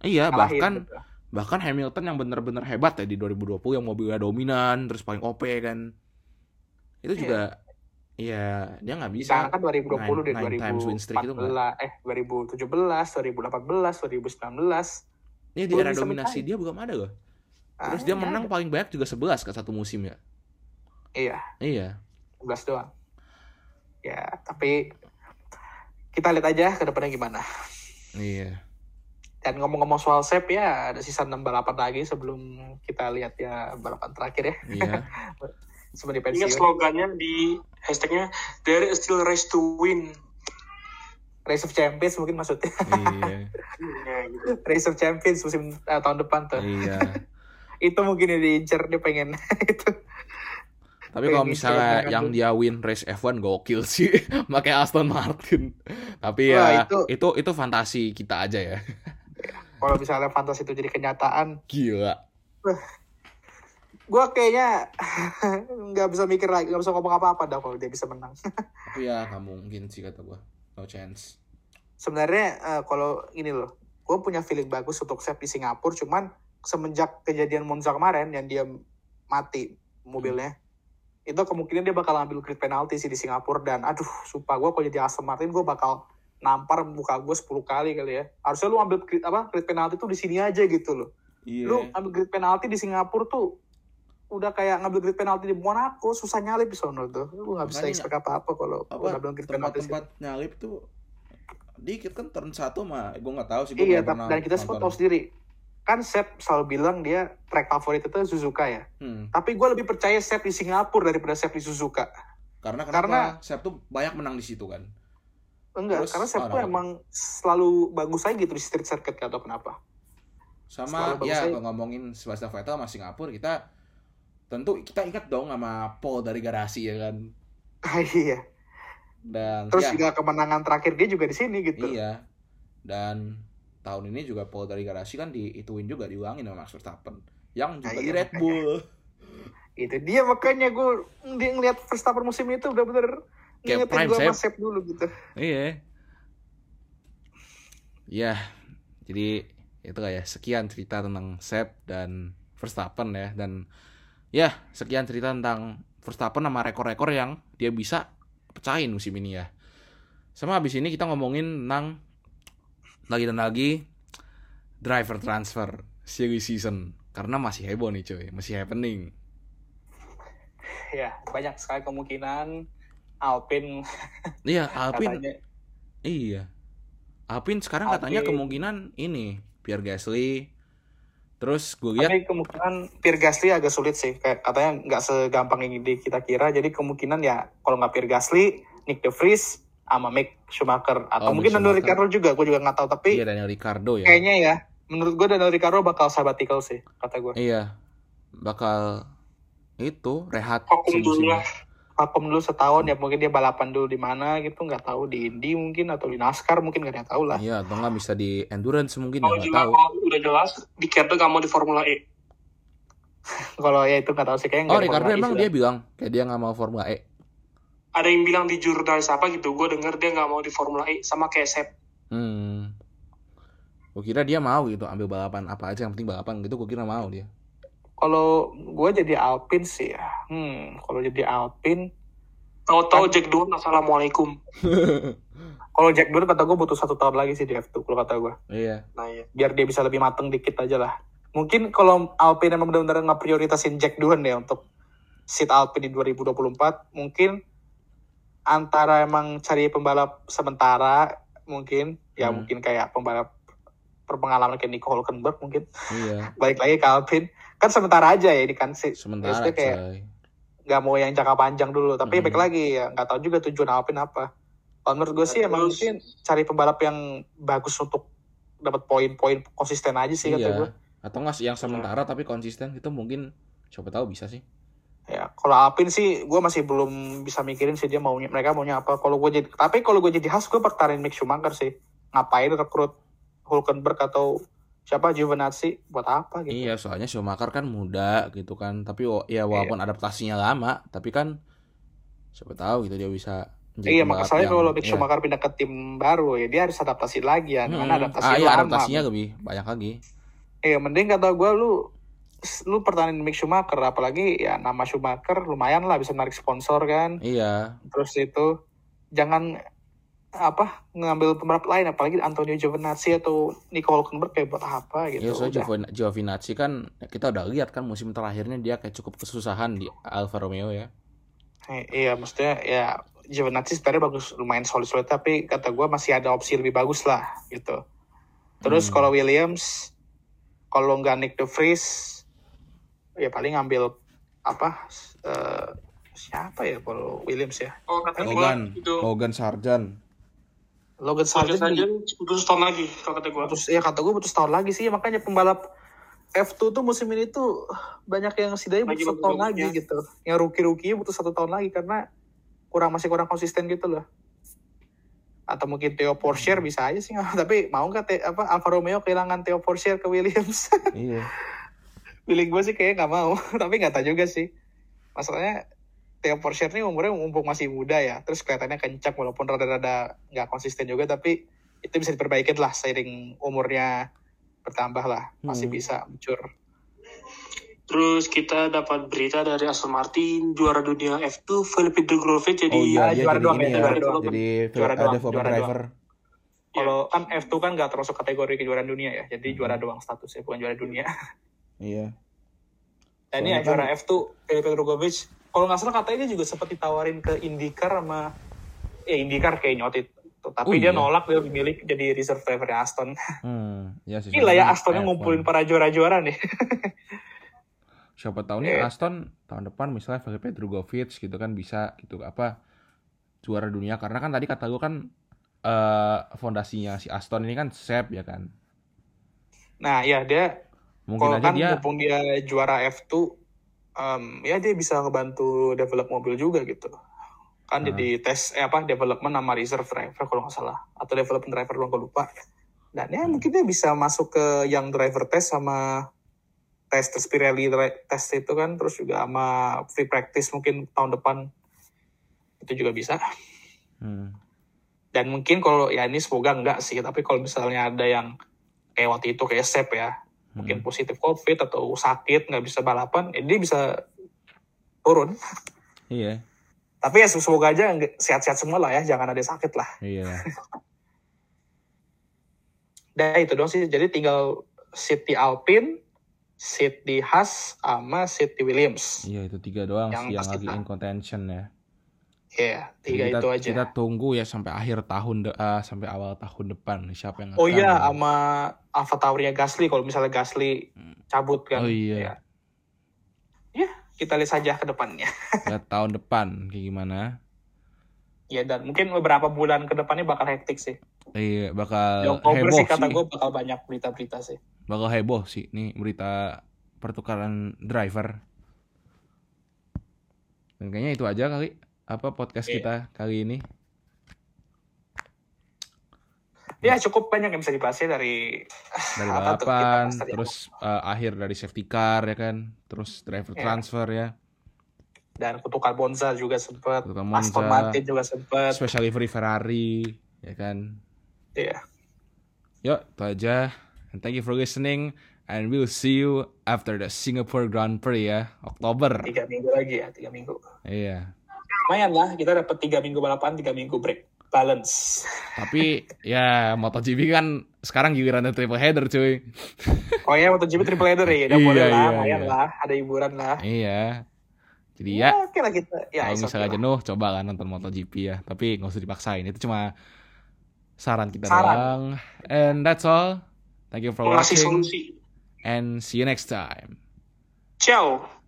Iya, ngalahin bahkan gitu. bahkan Hamilton yang benar-benar hebat ya di 2020 yang mobilnya dominan terus paling OP kan. Itu juga iya, dia nggak bisa. Sekarang kan 2020 deh, nine- nine times win streak itu 2014, eh 2017, 2018, 2019. Iya di era dominasi dia belum ada loh. Terus Ah, dia nggak menang ada. paling banyak juga 11 ke satu musim ya. Iya, Iya. 11 doang. Ya, tapi kita lihat aja ke depannya gimana. Iya. Dan ngomong-ngomong soal Sep ya, ada sisa 6 balapan lagi sebelum kita lihat ya balapan terakhir ya. Iya. Sebelum di Ingat pensiun. slogannya di hashtagnya there is still race to win. Race of Champions mungkin maksudnya. iya. Race of Champions musim eh, tahun depan tuh. Iya. Itu mungkin yang diincer, dia pengen itu. Tapi kalau misalnya yang dia win race F1 gokil sih pakai Aston Martin. Tapi Wah, ya itu- itu itu fantasi kita aja ya. Kalau misalnya fantasi itu jadi kenyataan, Gila. Gue kayaknya nggak bisa mikir lagi, nggak bisa ngomong apa-apa dah kalau dia bisa menang. Tapi ya nggak mungkin sih kata gua. No chance. Sebenarnya eh, kalau ini loh, gue punya feeling bagus untuk Sep di Singapura, cuman semenjak kejadian Monza kemarin yang dia mati mobilnya, itu kemungkinan dia bakal ambil grid penalti sih di Singapura dan aduh, sumpah gue kalau jadi Aston Martin gue bakal nampar muka gue 10 kali kali ya. Harusnya lu ambil grid, apa grid penalti tuh di sini aja gitu loh. Iya. Lu ambil grid penalti di Singapura tuh udah kayak ngambil grid penalti di Monaco susah nyalip di sono tuh lu nggak bisa expect apa apa kalau udah ambil grid penalti sih. tempat-tempat nyalip tuh dikit kan turn satu mah gue nggak tahu sih gua iya pernah dan kita semua tahu sendiri kan Sep selalu bilang dia track favorit itu Suzuka ya Hmm. tapi gue lebih percaya Sep di Singapura daripada Sep di Suzuka Karena kenapa? Karena- Sep tuh banyak menang di situ kan. enggak Terus, karena Sep oh, tuh emang selalu bagus aja gitu di street circuit atau kenapa Sama ya kalau ngomongin Sebastian Vettel sama Singapura kita tentu kita ingat dong sama Paul dari garasi ya kan. iya Dan terus ya, juga kemenangan terakhir dia juga di sini gitu Iya. Dan tahun ini juga pole dari garasi kan diituin juga diulangin sama Max Verstappen yang juga Nah, di iya, Red Bull. itu dia makanya gue ngeliat Verstappen musim itu bener-bener Kayak ngingetin prime gue sama Sep. Dulu gitu Iya. Ya, jadi itu kayak sekian cerita tentang Sep dan Verstappen ya dan ya sekian cerita tentang Verstappen sama rekor-rekor yang dia bisa pecahin musim ini ya. Sama habis ini kita ngomongin tentang lagi dan lagi driver transfer series season karena masih heboh nih cuy, masih happening. ya banyak sekali kemungkinan Alpine Iya, Alpine katanya Iya. Alpine sekarang katanya Alpine. kemungkinan ini Pierre Gasly. Terus gue lihat tapi kemungkinan Pierre Gasly agak sulit sih kayak katanya nggak segampang yang di kita kira jadi kemungkinan ya kalau nggak Pierre Gasly Nick De Vries sama Mick Schumacher atau Oh, mungkin Daniel. Ricciardo juga gue juga nggak tahu tapi iya Daniel Ricardo ya. kayaknya ya menurut gue Daniel Ricciardo bakal sabbatical sih kata gue Iya. Bakal itu rehat semusim. dulu lah. Vakum dulu setahun ya mungkin dia balapan dulu di mana gitu nggak tahu di Indy mungkin atau di NASCAR mungkin nggak ada yang tahu lah Iya, atau nggak bisa di endurance mungkin ya nggak juga tahu. kalau udah jelas, Ricciardo gak mau di Formula E. kalau ya itu nggak tahu sih kayaknya Oh, nggak Ricardo E emang sih dia bilang kayak dia nggak mau Formula E. Ada yang bilang di jurnalis apa gitu, gue denger dia gak mau di Formula E, sama kayak Sep. Hmm. Gue kira dia mau gitu ambil balapan apa aja yang penting balapan gitu gue kira mau dia. Kalau gue jadi Alpine sih ya hmm kalau jadi Alpine Tahu-tahu Jack Doohan, Assalamualaikum. kalau Jack Doohan kata gue butuh satu tahun lagi sih di F2 kalau kata gue iya. Nah iya. biar dia bisa lebih mateng dikit aja lah mungkin kalau Alpine emang benar-benar nggak prioritasin Jack Doohan ya untuk seat Alpine di 2024 mungkin antara emang cari pembalap sementara mungkin ya Hmm. mungkin kayak pembalap berpengalaman kayak Nico Hulkenberg mungkin Iya. balik lagi ke Alpine kan sementara aja ya ini kan sih Sementara kayak nggak mau yang jangka panjang dulu. Tapi Hmm. baik lagi ya nggak tahu juga tujuan Alpine apa. Kalau menurut gue sih emang Terus- mungkin cari pembalap yang bagus untuk dapat poin-poin konsisten aja sih kata gue Iya. Atau nggak sih yang sementara tapi konsisten itu mungkin siapa tahu bisa sih. ya kalau Alpine sih gue masih belum bisa mikirin sih dia maunya mereka maunya apa. Kalau gue jadi tapi kalau gue jadi Haas gue pertaruhin Mick Schumacher sih. Ngapain rekrut Hulkenberg atau siapa Giovinazzi buat apa gitu Iya, soalnya Schumacher kan muda gitu kan. Tapi ya walaupun adaptasinya lama, tapi kan siapa tahu gitu dia bisa Iya, masalahnya yang- kalau Mick iya. Schumacher pindah ke tim baru ya dia harus adaptasi lagi ya. Hmm. adaptasi ah, iya, lama. adaptasinya lebih banyak lagi. Iya, mending kata gue lu lu pertahanin Mick Schumacher apalagi ya nama Schumacher lumayan lah bisa narik sponsor kan. Iya, Terus itu jangan apa ngambil pembalap lain apalagi Antonio Giovinazzi atau Nico Hulkenberg kayak buat apa gitu. Iya, soalnya Giovinazzi kan kita udah lihat kan musim terakhirnya dia kayak cukup kesusahan di Alfa Romeo ya. Eh, Iya, maksudnya ya Giovinazzi sebenarnya bagus, lumayan solid-solid, tapi kata gue masih ada opsi lebih bagus lah gitu. Terus Hmm. kalau Williams, kalau nggak Nick De Vries, ya paling ngambil apa? eh, siapa ya kalau Williams ya? Oh, Logan, itu Logan Sargent. Logan Sargent di- butuh setahun lagi, kalau kata gue. terus ya kata gue butuh setahun lagi sih, makanya pembalap F2 tuh musim ini tuh banyak yang setidaknya Lagi butuh satu tahun lagi gitu. Yang rookie-rookie butuh satu tahun lagi karena kurang masih kurang konsisten gitu loh. Atau mungkin Theo Porcher bisa aja sih, tapi mau nggak Te- apa Alfa Romeo kehilangan Theo Porcher ke Williams? Iya. Feeling gue sih kayaknya nggak mau, tapi nggak tahu juga sih. Masalahnya Theo Porcher ini umurnya mumpung masih muda ya, terus kelihatannya kencang walaupun rada-rada nggak konsisten juga, tapi itu bisa diperbaikin lah seiring umurnya bertambah lah, masih Hmm. bisa mature. Terus kita dapat berita dari Aston Martin, juara dunia F2, Felipe Drugovich jadi Oh iya, dia juara doang ini ya, juara doang. jadi Juara doang, juara driver. Kalau kan F2 kan nggak termasuk kategori kejuaraan dunia ya, jadi juara doang statusnya bukan juara dunia. Iya. Dan ini Soalnya ya juara F2 Felipe Drugovich. Kalau nggak salah katanya dia juga sempat ditawarin ke IndyCar sama ya IndyCar kayak nyotit. Tapi Oh, dia iya. nolak dia lebih milih jadi reserve driver Aston. Hmm, ya sih. Gila ya Astonnya F1. ngumpulin para juara-juara nih. Siapa tahu nih Iya. Aston tahun depan misalnya Felipe Drugovich gitu kan bisa gitu apa juara dunia karena kan tadi kata gue kan eh fondasinya si Aston ini kan Sep ya kan. Nah ya dia Mungkin aja kan dia mumpung dia juara F2 em, ya dia bisa ngebantu develop mobil juga gitu. Kan Hmm. jadi tes eh apa development sama reserve driver kalau nggak salah atau development driver doang gue lupa. Dan ya mungkin dia bisa masuk ke yang driver test sama tes tes Pirelli test itu kan, terus juga sama free practice mungkin tahun depan itu juga bisa. Hmm. Dan mungkin kalau ya ini semoga enggak sih, tapi kalau misalnya ada yang kayak waktu itu kayak Sep ya, mungkin positif COVID atau sakit nggak bisa balapan, ya dia bisa turun. Iya, Tapi ya semoga aja sehat-sehat semua lah ya, jangan ada yang sakit lah. iya. Dan itu dong sih, jadi tinggal di Alpine, di Haas, sama di Williams. Iya itu tiga doang Yang sih yang lagi in contention ya. Iya, Jadi tiga kita, itu aja. Kita tunggu ya sampai akhir tahun de- ah, sampai awal tahun depan siapa yang Oh iya, sama Alpha Tauri Gasly kalau misalnya Gasly cabut kan. Oh iya. Ya. Ya, kita lihat saja ke depannya. Lihat tahun depan kayak gimana. Ya dan mungkin beberapa bulan ke depannya bakal hektik sih. Iya bakal Oktober heboh sih kata gue bakal banyak berita-berita sih. Bakal heboh sih nih berita pertukaran driver. Dan kayaknya itu aja kali apa podcast Iya. kita kali ini. Ya cukup banyak yang bisa dibahas ya dari Dari balapan, terus eh, akhir dari safety car ya kan, terus driver Iya. transfer ya, dan kutukan Monza juga Kutukan Aston. Martin juga sempet. special livery Ferrari ya kan. Iya. Yuk, itu aja. And thank you for listening. And we'll see you after the Singapore Grand Prix ya, Oktober. Tiga minggu lagi ya, tiga minggu. Iya. Lumayan lah, kita dapat tiga minggu balapan, tiga minggu break. Balance. Tapi ya MotoGP kan sekarang gilirannya triple header cuy. Oh ya, MotoGP triple header ya, udah Iya, boleh lah, iya, lumayan iya. lah, ada hiburan lah. Iya. Jadi ya, oke lah kita. Ya, kalau okay misalnya lah. jenuh coba lah nonton MotoGP ya. Tapi nggak usah dipaksain. Itu cuma saran kita Saran. doang. And that's all. Thank you for Ngasih watching solusi. and see you next time. Ciao.